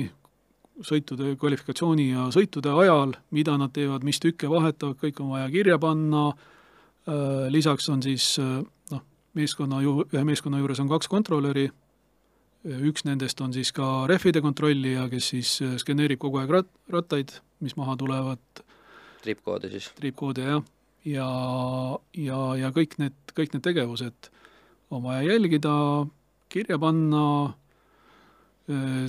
sõitude, kvalifikatsiooni ja sõitude ajal, mida nad teevad, mis tükke vahetavad, kõik on vaja kirja panna, lisaks on siis noh, meeskonna ju-, ühe meeskonna juures on kaks kontrolöri, üks nendest on siis ka rehvide kontrollija, kes siis äh, skeneerib kogu aeg rat-, rattaid, mis maha tulevad, triipkoodi siis? triipkoode jah, ja, ja, ja kõik need, kõik need tegevused on vaja jälgida, kirja panna,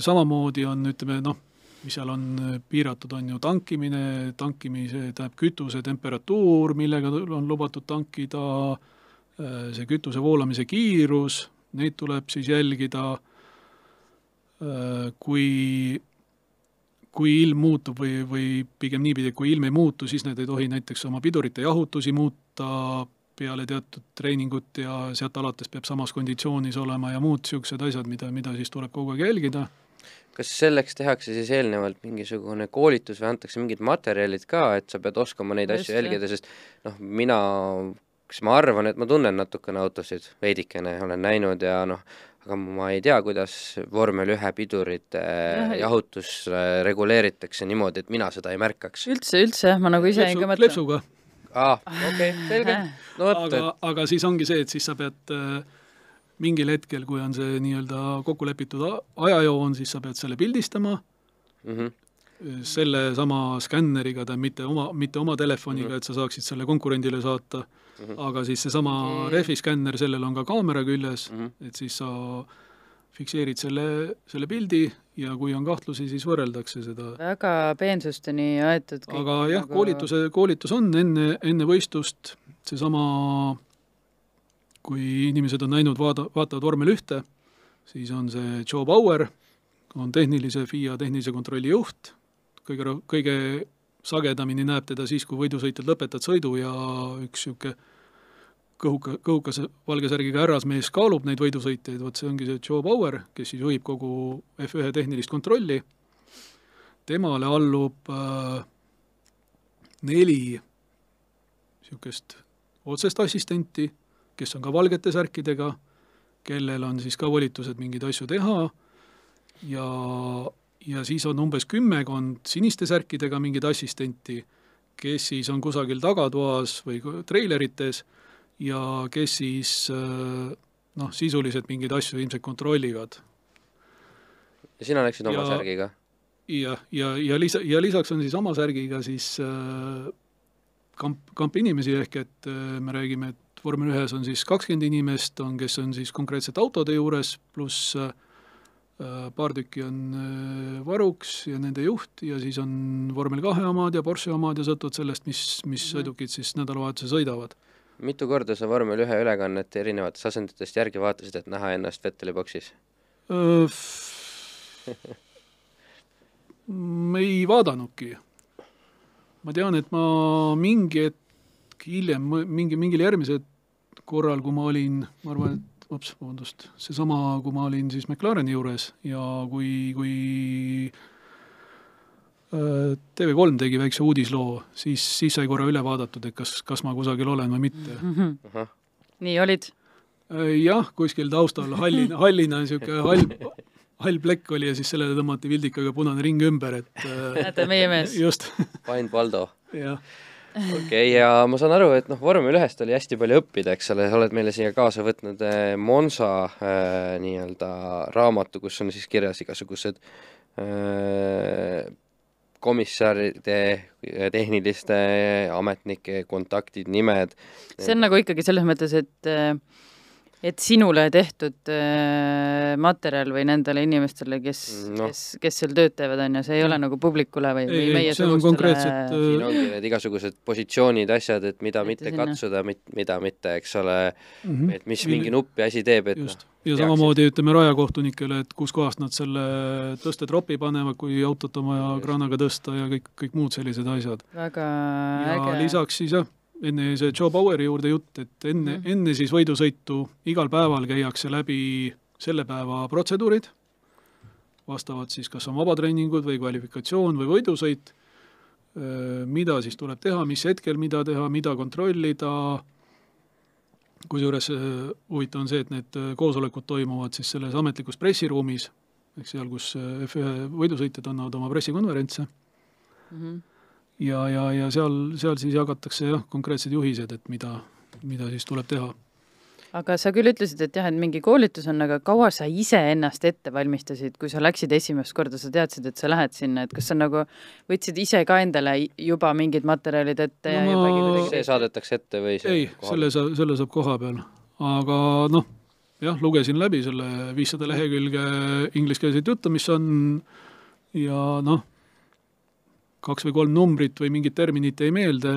samamoodi on, ütleme noh, mis seal on piiratud, on ju tankimine, tankimise, tähendab kütuse temperatuur, millega on lubatud tankida, see kütuse voolamise kiirus, neid tuleb siis jälgida, kui, kui ilm muutub või, või pigem niipidi, et kui ilm ei muutu, siis need ei tohi näiteks oma pidurite jahutusi muuta peale teatud treeningut ja sealt alates peab samas konditsioonis olema ja muud niisugused asjad, mida, mida siis tuleb kogu aeg jälgida. kas selleks tehakse siis eelnevalt mingisugune koolitus või antakse mingid materjalid ka, et sa pead oskama neid Just, asju jälgida, sest noh, mina, kas ma arvan, et ma tunnen natukene autosid, veidikene olen näinud ja noh, aga ma ei tea, kuidas vormel ühe pidurite Jah, ei- jahutus äh, reguleeritakse niimoodi, et mina seda ei märkaks. üldse, üldse, ma nagu ise jäin ka mõtlema. klepsuga, aa, okei, selge. no vot, aga, aga siis ongi see, et siis sa pead äh, mingil hetkel, kui on see nii-öelda kokku lepitud ajajoon, siis sa pead selle pildistama et mhm, sellesama skänneriga, tähendab mitte oma, mitte oma telefoniga, et sa saaksid selle konkurendile saata, Mhm. aga siis seesama Okei. rehvi skänner, sellel on ka kaamera küljes, mhm. et siis sa fikseerid selle, selle pildi ja kui on kahtlusi, siis võrreldakse seda. väga peensusteni aetud kõik. aga jah, nagu- koolituse, koolitus on enne, enne võistlust seesama, kui inimesed on näinud, vaada, vaatavad vormel ühte, siis on see Joe Bauer, on tehnilise FIA tehnilise kontrolli juht, kõige, kõige sagedamini näeb teda siis, kui võidusõitjad lõpetavad sõidu ja üks niisugune kõhuka, kõhukas valge särgiga härrasmees kaalub neid võidusõitjaid, vot see ongi see Joe Bauer, kes siis juhib kogu F1 tehnilist kontrolli, temale allub äh, neli niisugust otsest assistenti, kes on ka valgete särkidega, kellel on siis ka volitused mingeid asju teha. Ja, ja siis on umbes kümmekond siniste särkidega mingeid assistenti, kes siis on kusagil tagatoas või treilerites ja kes siis äh, noh, sisuliselt mingeid asju ilmselt kontrollivad. ja sina läksid oma Ja- särgiga? jah, ja, ja, ja lisa, ja lisaks on siis oma särgiga siis äh, kamp, kamp inimesi, ehk et äh, me räägime, et vormel ühes on siis kakskümmend inimest, on, kes on siis konkreetselt autode juures, pluss äh, paar tükki on äh, varuks ja nende juht ja siis on vormel kahe omad ja Porsche omad ja sõltuvalt sellest, mis, mis Mhm. sõidukid siis nädalavahetusel sõidavad. mitu korda sa vormel ühe ülekannet erinevatest asenditest järgi vaatasid, et näha ennast Vetteli boksis? [laughs] Ma ei vaadanudki. ma tean, et ma mingi hetk hiljem, mingi, mingil järgmisel korral, kui ma olin, ma arvan, et ops, vabandust, seesama, kui ma olin siis McLareni juures ja kui, kui äh, TV3 tegi väikse uudisloo, siis, siis sai korra üle vaadatud, et kas, kas ma kusagil olen või mitte. ahah, nii olid? Äh, jah, kuskil taustal hallina, hallina niisugune hall, hall plekk oli ja siis sellele tõmmati vildikaga punane ring ümber, et äh, näete, meie mees. just, Find Valdo. jah. Okei okay,, ja ma saan aru, et noh, vormel ühest oli hästi palju õppida, eks ole, sa oled meile siia kaasa võtnud eh, Monza eh, nii-öelda raamatu, kus on siis kirjas igasugused eh, komissaride, tehniliste ametnike kontaktid, nimed. see on nagu ikkagi selles mõttes, et et sinule tehtud äh, materjal või nendele inimestele, kes no., kes, kes seal tööd teevad, on ju, see ei ole nagu publikule või, või Ei, ei, meie see on konkreetselt, äh, siin ongi need igasugused positsioonid, asjad, et mida Ette mitte sinna. katsuda, mida mitte, eks ole, Mhm. et mis mingi nupp ja asi teeb, et noh, just, ja samamoodi ütleme rajakohtunikele, et kuskohast nad selle tõstetropi panevad, kui autot on vaja kraanaga tõsta ja kõik, kõik muud sellised asjad. väga ja äge. lisaks siis jah, enne see Joe Baueri juurde jutt, et enne mm. -hmm. enne siis võidusõitu igal päeval käiakse läbi selle päeva protseduurid, vastavalt siis kas on vabatreeningud või kvalifikatsioon või võidusõit, mida siis tuleb teha, mis hetkel mida teha, mida kontrollida, kusjuures huvitav on see, et need koosolekud toimuvad siis selles ametlikus pressiruumis, ehk seal, kus äh, F1 võidusõitjad annavad oma pressikonverentse Mhm. ja, ja, ja seal, seal siis jagatakse jah, konkreetsed juhised, et mida, mida siis tuleb teha. aga sa küll ütlesid, et jah, et mingi koolitus on, aga kaua sa ise ennast ette valmistasid, kui sa läksid esimest korda, sa teadsid, et sa lähed sinna, et kas sa nagu võtsid ise ka endale juba mingid materjalid ette ja No ma- jubagi see kuidagi saadetakse ette või see ei, selle sa, selle saab koha peal, aga noh, jah, lugesin läbi selle viissada lehekülge ingliskeelset juttu, mis on ja noh, kaks või kolm numbrit või mingit terminit jäi meelde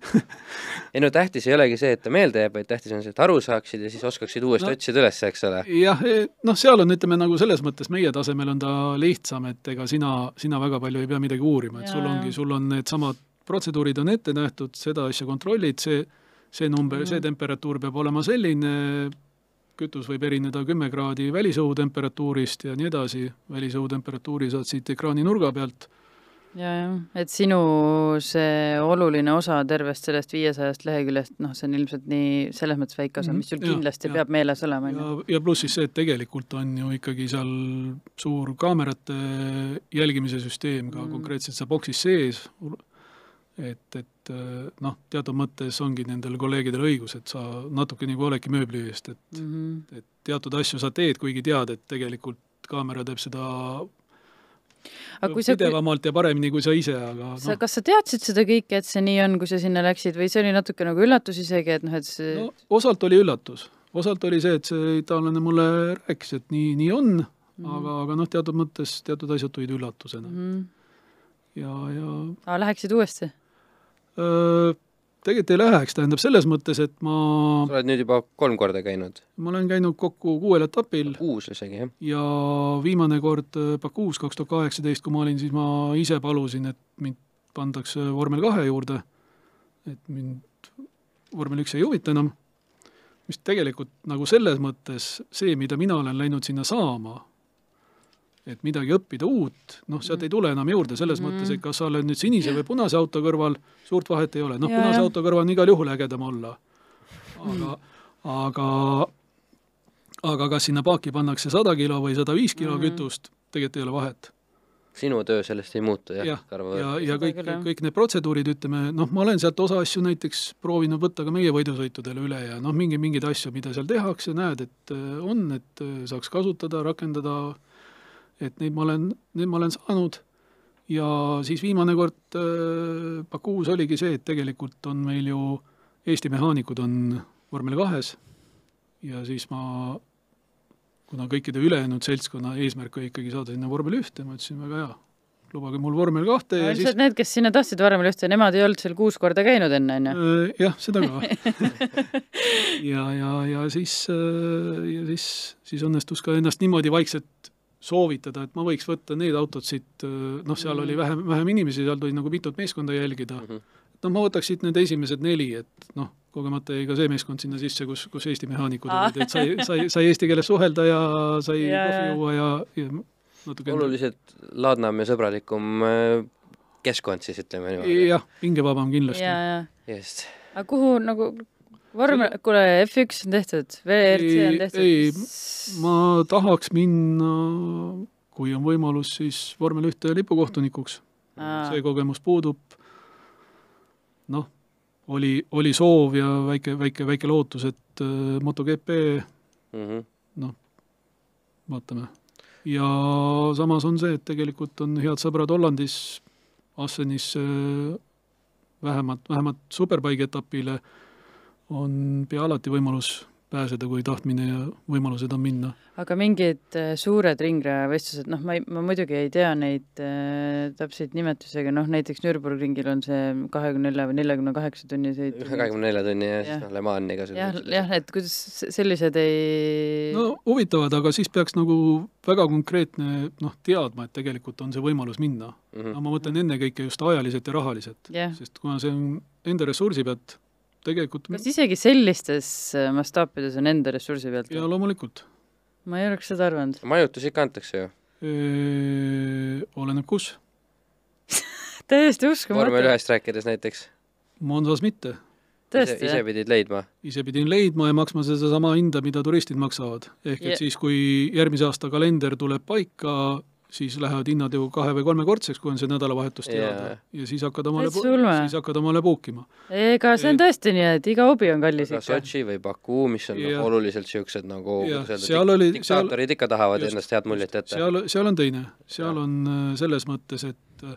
[laughs] ei no tähtis ei olegi see, et ta meelde jääb, vaid tähtis on see, et aru saaksid ja siis oskaksid uuesti No. otsida üles, eks ole. jah, noh, seal on, ütleme nagu selles mõttes meie tasemel on ta lihtsam, et ega sina, sina väga palju ei pea midagi uurima, et sul ongi, sul on needsamad protseduurid on ette nähtud, seda asja kontrollid, see, see number mm, -hmm. see temperatuur peab olema selline, kütus võib erineda kümme kraadi välisõhu temperatuurist ja nii edasi, välisõhu temperatuuri saad siit ekraani nurga pealt, ja, jah, et sinu see oluline osa tervest sellest viiesajast leheküljest, noh, see on ilmselt nii selles mõttes väike osa, Mhm, mis sul jah, kindlasti jah. peab meeles olema, on ju. ja, ja pluss siis see, et tegelikult on ju ikkagi seal suur kaamerate jälgimise süsteem ka Mm. mm. konkreetselt seal boksis sees, et, et noh, teatud mõttes ongi nendel kolleegidel õigus, et sa natuke nagu oledki mööbli eest, et, Mhm. et teatud asju sa teed, kuigi tead, et tegelikult kaamera teeb seda aga kui sa, pidevamalt ja paremini kui sa ise, aga sa, noh, kas sa teadsid seda kõike, et see nii on, kui sa sinna läksid või see oli natuke nagu üllatus isegi, et noh, et see no osalt oli üllatus, osalt oli see, et see itaallane mulle rääkis, et nii, nii on mm, Mhm. aga, aga noh, teatud mõttes teatud asjad tulid üllatusena mm. ja, ja aa, läheksid uuesti? Tegelikult ei läheks, tähendab selles mõttes, et ma, sa oled nüüd juba kolm korda käinud, ma olen käinud kokku kuuel etapil. Kuus isegi, jah? ja viimane kord äh, Bakuus kaks tuhat kaheksateist, kui ma olin, siis ma ise palusin, et mind pandakse vormel kahe juurde, et mind vormel üks ei huvita enam, mis tegelikult nagu selles mõttes see, mida mina olen läinud sinna saama, et midagi õppida uut, noh, sealt ei tule enam juurde, selles mm mõttes, et kas sa oled nüüd sinise või punase auto kõrval, suurt vahet ei ole, noh, punase jah. auto kõrval on igal juhul ägedam olla. aga, aga aga kas sinna paaki pannakse sada kilo või sada viis kilo mm kütust, tegelikult ei ole vahet. sinu töö sellest ei muutu, jah, jah, Tarmo? ja, ja Seda kõik, kõik need protseduurid, ütleme, noh, ma olen sealt osa asju näiteks proovinud võtta ka meie võidusõitudele üle ja noh, mingi, mingeid asju, mida seal tehakse, näed, et äh, on, et äh, saaks kasutada, rakendada, et neid ma olen, neid ma olen saanud. Ja siis viimane kord äh, Bakuus oligi see, et tegelikult on meil ju Eesti mehaanikud on vormel kahes. Ja siis ma kuna kõikide ülejäänud seltskonna eesmärk oli ikkagi saada sinna vormel ühte, ma ütlesin väga hea, lubage mul vormel kahte ja siis ilmselt need, kes sinna tahtsid varem ühte, nemad ei olnud seal kuus korda käinud enne, on ju? Äh, jah, seda ka. [laughs] Ja, ja, ja siis, ja siis, siis õnnestus ka ennast niimoodi vaikselt soovitada, et ma võiks võtta need autod siit, noh, seal oli vähem, vähem inimesi, seal tuli nagu mitut meeskonda jälgida. Mhm. noh, ma võtaks siit need esimesed neli, et noh, kogemata jäi ka see meeskond sinna sisse, kus, kus Eesti mehaanikud Aa. olid, et sai, sai, sai eesti keeles suhelda ja sai Ja, kohvi juua ja, ja natuke oluliselt ladnam ja sõbralikum äh, keskkond siis, ütleme niimoodi. jah, hingevabam kindlasti. ja, ja. just. aga kuhu nagu vormel, kuule, F1 on tehtud, WRC on Ei- tehtud. ei, ma tahaks minna, kui on võimalus, siis vormel ühte lipukohtunikuks. see kogemus puudub. noh, oli, oli soov ja väike, väike, väike lootus, et äh, MotoGP, Mm -hmm. vaatame. ja samas on see, et tegelikult on head sõbrad Hollandis, Assenis äh, vähemalt, vähemalt superbike etapile on pea alati võimalus pääseda, kui tahtmine ja võimalused on minna. aga mingid äh, suured ringrajavestlused, noh, ma ei, ma muidugi ei tea neid äh, täpseid nimetusi, aga noh, näiteks Nürburgringil on see kahekümne nelja või neljakümne kaheksa tunni sõit. kahekümne nelja tunni ja siis Jah. noh, Le Mani ka jah, jah, et kuidas sellised ei no huvitavad, aga siis peaks nagu väga konkreetne noh, teadma, et tegelikult on see võimalus minna. mm. no ma mõtlen ennekõike just ajaliselt ja rahaliselt, jah, sest kuna see on enda ressursi pealt, tegelikult kas isegi sellistes äh, mastaapides on enda ressursi pealt? ja loomulikult. ma ei oleks seda arvanud. majutus ikka antakse ju. oleneb kus, [laughs] täiesti vormel uskumatu. ühest rääkides näiteks. Monsas mitte. ise, tõesti, ise pidid leidma. ise pidin leidma ja maksma sedasama hinda, mida turistid maksavad. ehk et siis, kui järgmise aasta kalender tuleb paika, siis lähevad hinnad ju kahe- või kolmekordseks, kui on see nädalavahetus teada Jaa. ja siis hakkad omale, siis hakkad omale puukima. ega see on tõesti nii, et iga hobi on kallis aga ikka. Sotši või Baku, mis on noh, Jah. oluliselt siuksed nagu öelda, seal oli- diktaatorid ikka tahavad just, ennast head muljet jätta. seal, seal on teine, seal Jah. on äh, selles mõttes, et äh,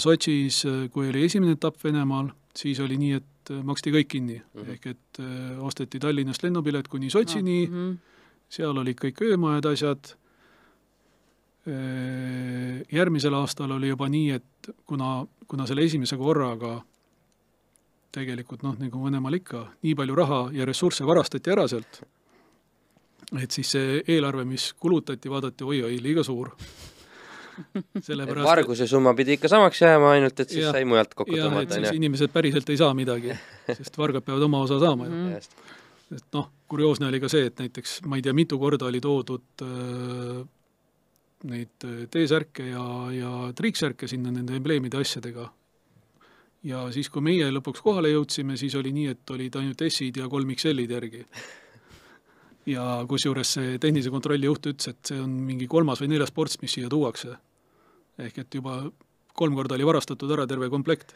Sotšis, äh, kui oli esimene etapp Venemaal, siis oli nii, et äh, maksti kõik kinni mm. -hmm. ehk et äh, osteti Tallinnast lennupilet kuni Sotšini Mhm. seal olid kõik öömajad, asjad. Järgmisel aastal oli juba nii, et kuna, kuna selle esimese korraga tegelikult noh, nagu Venemaal ikka, nii palju raha ja ressursse varastati ära sealt, et siis see eelarve, mis kulutati, vaadati oi-oi, liiga suur. [laughs] sellepärast varguse summa pidi ikka samaks jääma, ainult et siis ja, sai mujalt kokku tõmmata, on ju. inimesed päriselt ei saa midagi, [laughs] sest vargad peavad oma osa saama ju mm. et noh, kurioosne oli ka see, et näiteks ma ei tea, mitu korda oli toodud äh, neid äh, T-särke ja, ja triiksärke sinna nende embleemide asjadega. ja siis, kui meie lõpuks kohale jõudsime, siis oli nii, et olid ainult S-id ja kolm XL-id järgi. ja kusjuures see tehnilise kontrolli juht ütles, et see on mingi kolmas või neljas ports, mis siia tuuakse. ehk et juba kolm korda oli varastatud ära terve komplekt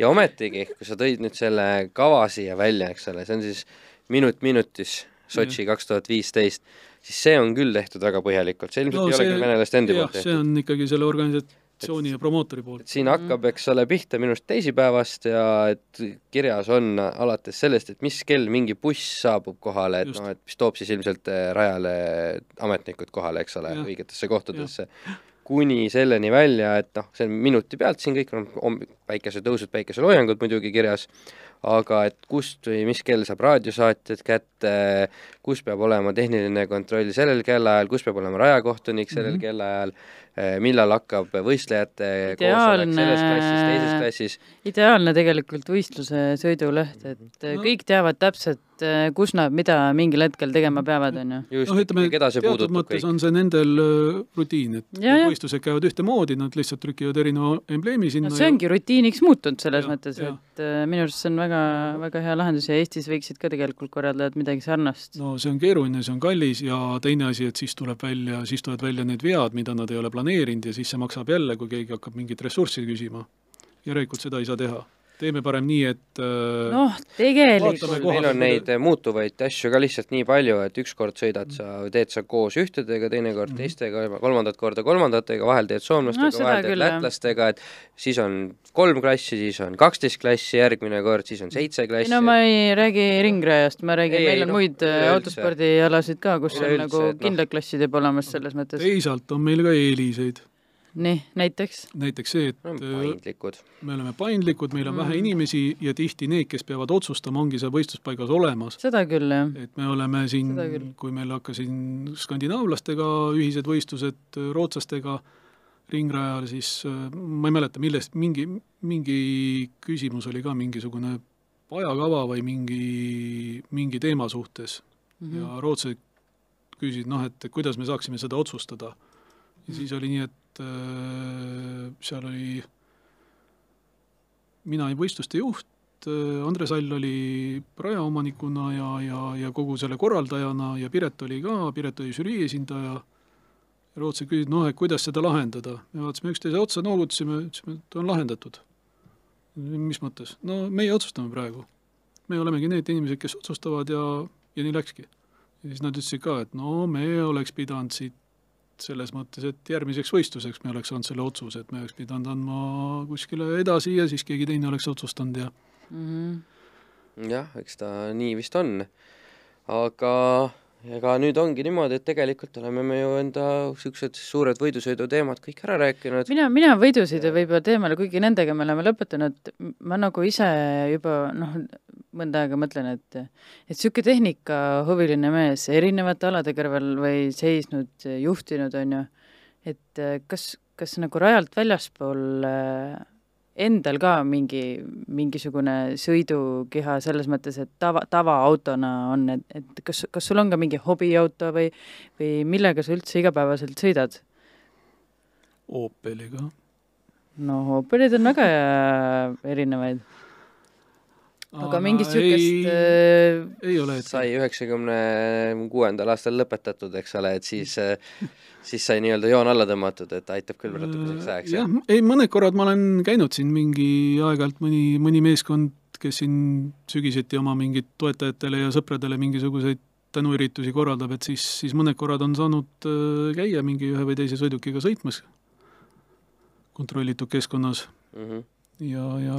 ja ometigi, kui sa tõid nüüd selle kava siia välja, eks ole, see on siis minut minutis Sotši kaks tuhat viisteist siis see on küll tehtud väga põhjalikult, see ilmselt no, ei ole küll venelaste endi poolt tehtud. see on ikkagi selle organisatsiooni et, ja promootori poolt. siin hakkab, eks ole, pihta minu arust teisipäevast ja et kirjas on alates sellest, et mis kell mingi buss saabub kohale, et noh, et mis toob siis ilmselt eh, rajale ametnikud kohale, eks ole, õigetesse kohtadesse. Kuni selleni välja, et noh, see on minuti pealt siin kõik on päikesetõusud, päikeseloojangud muidugi kirjas, aga et kust või mis kell saab raadiosaatjad kätte, kus peab olema tehniline kontroll sellel kellaajal, kus peab olema rajakohtunik sellel mm -hmm. kellaajal, eh, millal hakkab võistlejate koosolek selles klassis, teises klassis. ideaalne tegelikult võistluse sõiduleht, et no. kõik teavad täpselt, Eh, kus nad mida mingil hetkel tegema peavad, on ju. just no,, ütleme, keda see puudutab kõik. on see nendel rutiin, et ja, võistlused käivad ühtemoodi, nad lihtsalt trükivad erineva embleemi sinna no see ja... ongi rutiiniks muutunud selles ja, mõttes, et minu arust see on väga, väga hea lahendus ja Eestis võiksid ka tegelikult korraldajad midagi sarnast. no see on keeruline, see on kallis ja teine asi, et siis tuleb välja, siis tulevad välja need vead, mida nad ei ole planeerinud ja siis see maksab jälle, kui keegi hakkab mingit ressurssi küsima. järelikult seda ei saa teha teeme parem nii, et äh, noh, tegelikult. meil on neid muutuvaid asju ka lihtsalt nii palju, et ükskord sõidad sa, teed sa koos ühtedega, teinekord mm teistega, kolmandat korda kolmandatega, vahel teed soomlastega no,, vahel teed küll, lätlastega, et siis on kolm klassi, siis on kaksteist klassi järgmine kord, siis on seitse klassi. no ma ei räägi ringrajast, ma räägin, meil on no, muid äh, autospordialasid ka, kus on nagu no. kindlad klassid juba olemas selles mõttes. teisalt on meil ka eeliseid nii, näiteks? näiteks see, et paindlikud. me oleme paindlikud, meil on mm. vähe inimesi ja tihti need, kes peavad otsustama, ongi seal võistluspaigas olemas. seda küll, jah. et me oleme siin, kui meil hakkasid skandinaavlastega ühised võistlused, rootslastega ringrajal, siis ma ei mäleta, millest, mingi, mingi küsimus oli ka mingisugune ajakava või mingi, mingi teema suhtes mm -hmm. ja rootslased küsisid, noh, et kuidas me saaksime seda otsustada. ja siis oli nii, et et äh, seal oli mina olin võistluste juht, äh, Andre Sall oli rajaomanikuna ja, ja, ja kogu selle korraldajana ja Piret oli ka, Piret oli žürii esindaja, rootslased küsisid, noh, et kuidas seda lahendada. me vaatasime üksteise otsa, noogutasime, ütlesime, et on lahendatud. mis mõttes? no meie otsustame praegu. me olemegi need inimesed, kes otsustavad ja, ja nii läkski. ja siis nad ütlesid ka, et no me oleks pidanud siit selles mõttes, et järgmiseks võistluseks me oleks saanud selle otsuse, et me oleks pidanud andma kuskile edasi ja siis keegi teine oleks otsustanud ja mm -hmm. jah, eks ta nii vist on. aga ega nüüd ongi niimoodi, et tegelikult oleme me ju enda niisugused suured võidusõiduteemad kõik ära rääkinud. mina, mina võidusõidu võib-olla teemale, kuigi nendega me oleme lõpetanud, ma nagu ise juba noh, mõnda aega mõtlen, et et niisugune tehnikahuviline mees erinevate alade kõrval või seisnud, juhtinud, on ju, et kas, kas nagu rajalt väljaspool äh, endal ka mingi, mingisugune sõidukeha selles mõttes, et tava, tavaautona on, et, et kas, kas sul on ka mingi hobiauto või, või millega sa üldse igapäevaselt sõidad? Opeliga. no Opelid on väga erinevaid aga mingit niisugust äh, ei ole, et sai üheksakümne kuuendal aastal lõpetatud, eks ole, et siis äh, siis sai nii-öelda joon alla tõmmatud, et aitab küll natukeseks ajaks. jah, ei mõned korrad ma olen käinud siin mingi aeg-ajalt mõni, mõni meeskond, kes siin sügiseti oma mingit toetajatele ja sõpradele mingisuguseid tänuüritusi korraldab, et siis, siis mõned korrad on saanud äh, käia mingi ühe või teise sõidukiga sõitmas kontrollitud keskkonnas mm. -hmm. ja, ja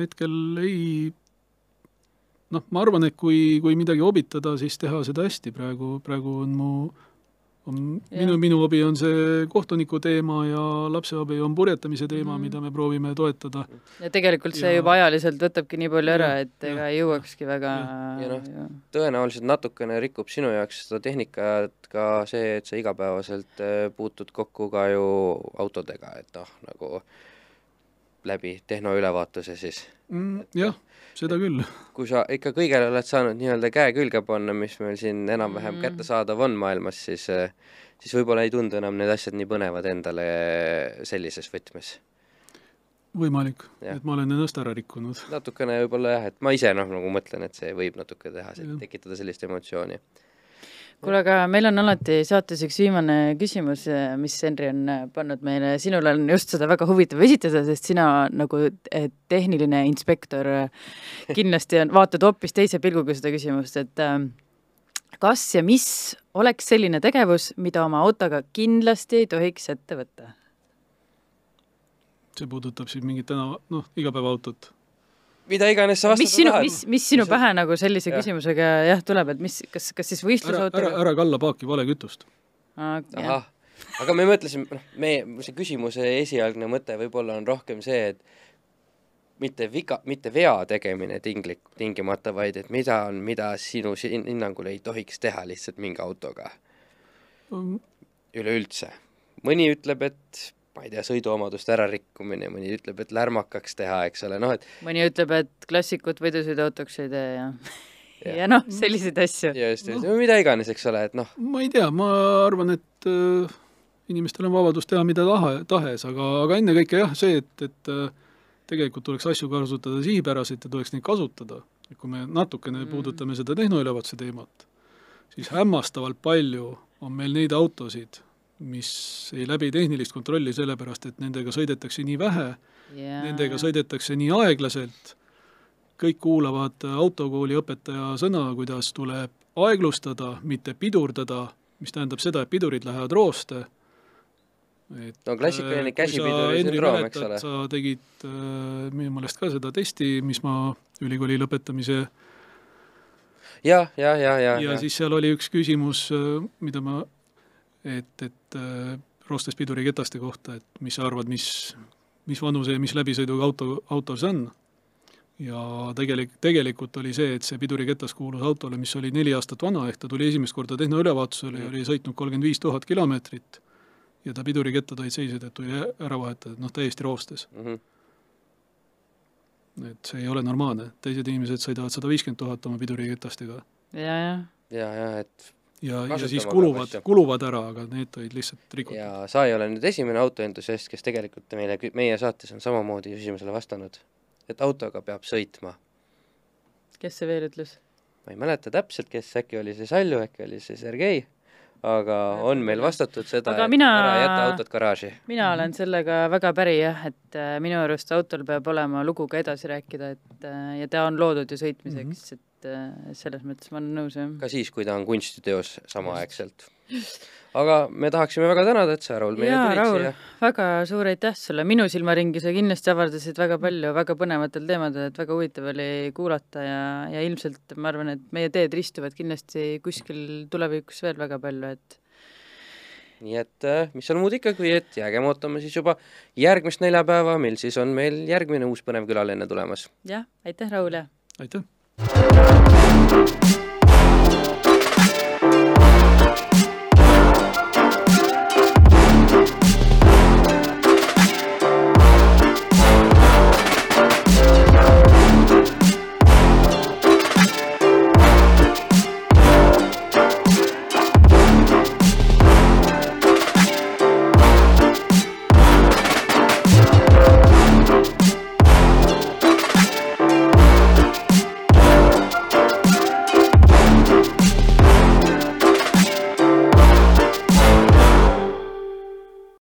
hetkel ei noh, ma arvan, et kui, kui midagi hobitada, siis teha seda hästi, praegu, praegu on mu on Jah. minu, minu abi on see kohtuniku teema ja lapse abi on purjetamise teema mm, mida me proovime toetada. ja tegelikult see Ja- juba ajaliselt võtabki nii palju ära, et ega ei jõuakski väga Ja noh, tõenäoliselt natukene rikub sinu jaoks seda tehnikat ka see, et sa igapäevaselt äh, puutud kokku ka ju autodega, et noh, nagu läbi tehnoülevaatuse siis mm,. jah, seda küll. kui sa ikka kõigele oled saanud nii-öelda käe külge panna, mis meil siin enam-vähem Mm. kättesaadav on maailmas, siis siis võib-olla ei tundu enam need asjad nii põnevad endale sellises võtmes. võimalik, et ma olen ennast ära rikkunud. natukene võib-olla jah, et ma ise noh, nagu mõtlen, et see võib natuke teha, tekitada sellist emotsiooni. kuule, aga meil on alati saates üks viimane küsimus, mis Henri on äh, pannud meile, sinul on just seda väga huvitav esitada, sest sina nagu eh, tehniline inspektor kindlasti on, vaatad hoopis teise pilguga seda küsimust, et kas ja mis oleks selline tegevus, mida oma autoga kindlasti ei tohiks ette võtta? see puudutab siis mingit täna, noh, igapäevaautot. Mida iganes sa mis vastata sinu, tahad mis, mis sinu pähe nagu sellise Jah. küsimusega jah tuleb, et mis, kas, kas siis ära, ära, võistlusautoga? ära kalla paaki vale kütust. ahah, aga me mõtlesime, noh, meie, see küsimuse esialgne mõte võib-olla on rohkem see, et mitte viga, mitte vea tegemine tinglik, tingimata, vaid et mida on, mida sinu si- hinnangul ei tohiks teha lihtsalt mingi autoga üleüldse. mõni ütleb, et ma ei tea, sõiduomaduste ärarikkumine, mõni ütleb, et lärmakaks teha, eks ole, noh et mõni ütleb, et klassikut võidusõiduautoks ei tee ja [laughs] Jah. ja noh, selliseid asju. ja just, just, mida iganes, eks ole, et noh, ma ei tea, ma arvan, et äh, inimestel on vabadus teha mida taha, tahes, aga, aga ennekõike jah, see, et, et äh, tegelikult tuleks asju kasutada sihipäraselt ja tuleks neid kasutada. et kui me natukene mm. puudutame seda tehnoülevaatuse teemat, siis hämmastavalt palju on meil neid autosid, mis ei läbi tehnilist kontrolli sellepärast, et nendega sõidetakse nii vähe ja nendega sõidetakse nii aeglaselt, kõik kuulavad autokooli õpetaja sõna, kuidas tuleb aeglustada, mitte pidurdada, mis tähendab seda, et pidurid lähevad rooste. et No klassikaline äh, käsipiduri sündroom, eks ole. sa tegid äh, minu meelest ka seda testi, mis ma ülikooli lõpetamise ja, ja, ja, ja, ja, ja ja siis seal oli üks küsimus, mida ma, et, et äh, roostes piduriketaste kohta, et mis sa arvad, mis, mis vanuse ja mis läbisõiduga auto, auto see on? ja tegelik, tegelikult oli see, et see piduriketas kuulus autole, mis oli neli aastat vana, ehk ta tuli esimest korda tehnoülevaatusele ja oli sõitnud kolmkümmend viis tuhat kilomeetrit ja ta pidurikettad olid seisnud, et tuli ära vahetada, noh täiesti roostes. Mhm. et see ei ole normaalne, teised inimesed sõidavad sada viiskümmend tuhat oma piduriketastega ja, ja ja, ja et ja, ja siis kuluvad kuluvad ära, aga need olid lihtsalt rikutud. ja sa ei ole nüüd esimene autoentusiast, kes tegelikult meile, meie saates on samamoodi küsimusele vastanud, et autoga peab sõitma. kes see veel ütles? ma ei mäleta täpselt, kes, äkki oli see Salju, äkki oli see Sergei, aga on meil vastatud seda, Aga et mina- ära jäta autot garaaži. mina olen sellega väga päri jah, et äh, minu arust autol peab olema luguga edasi rääkida, et äh, ja ta on loodud ju sõitmiseks mm, -hmm. et äh, selles mõttes ma olen nõus jah. ka siis, kui ta on kunstiteos samaaegselt. aga me tahaksime väga tänada, et sa, Raul, meile tulid Raul siia., väga suur aitäh sulle, minu silmaringi sa kindlasti avardasid väga palju väga põnevatel teemadel, et väga huvitav oli kuulata ja, ja ilmselt ma arvan, et meie teed ristuvad kindlasti kuskil tulevikus veel väga palju, et nii et äh, mis seal muud ikka, kui et jäägem ootama siis juba järgmist neljapäeva, mil siis on meil järgmine uus põnev külaline tulemas. jah, aitäh, Raul ja aitäh!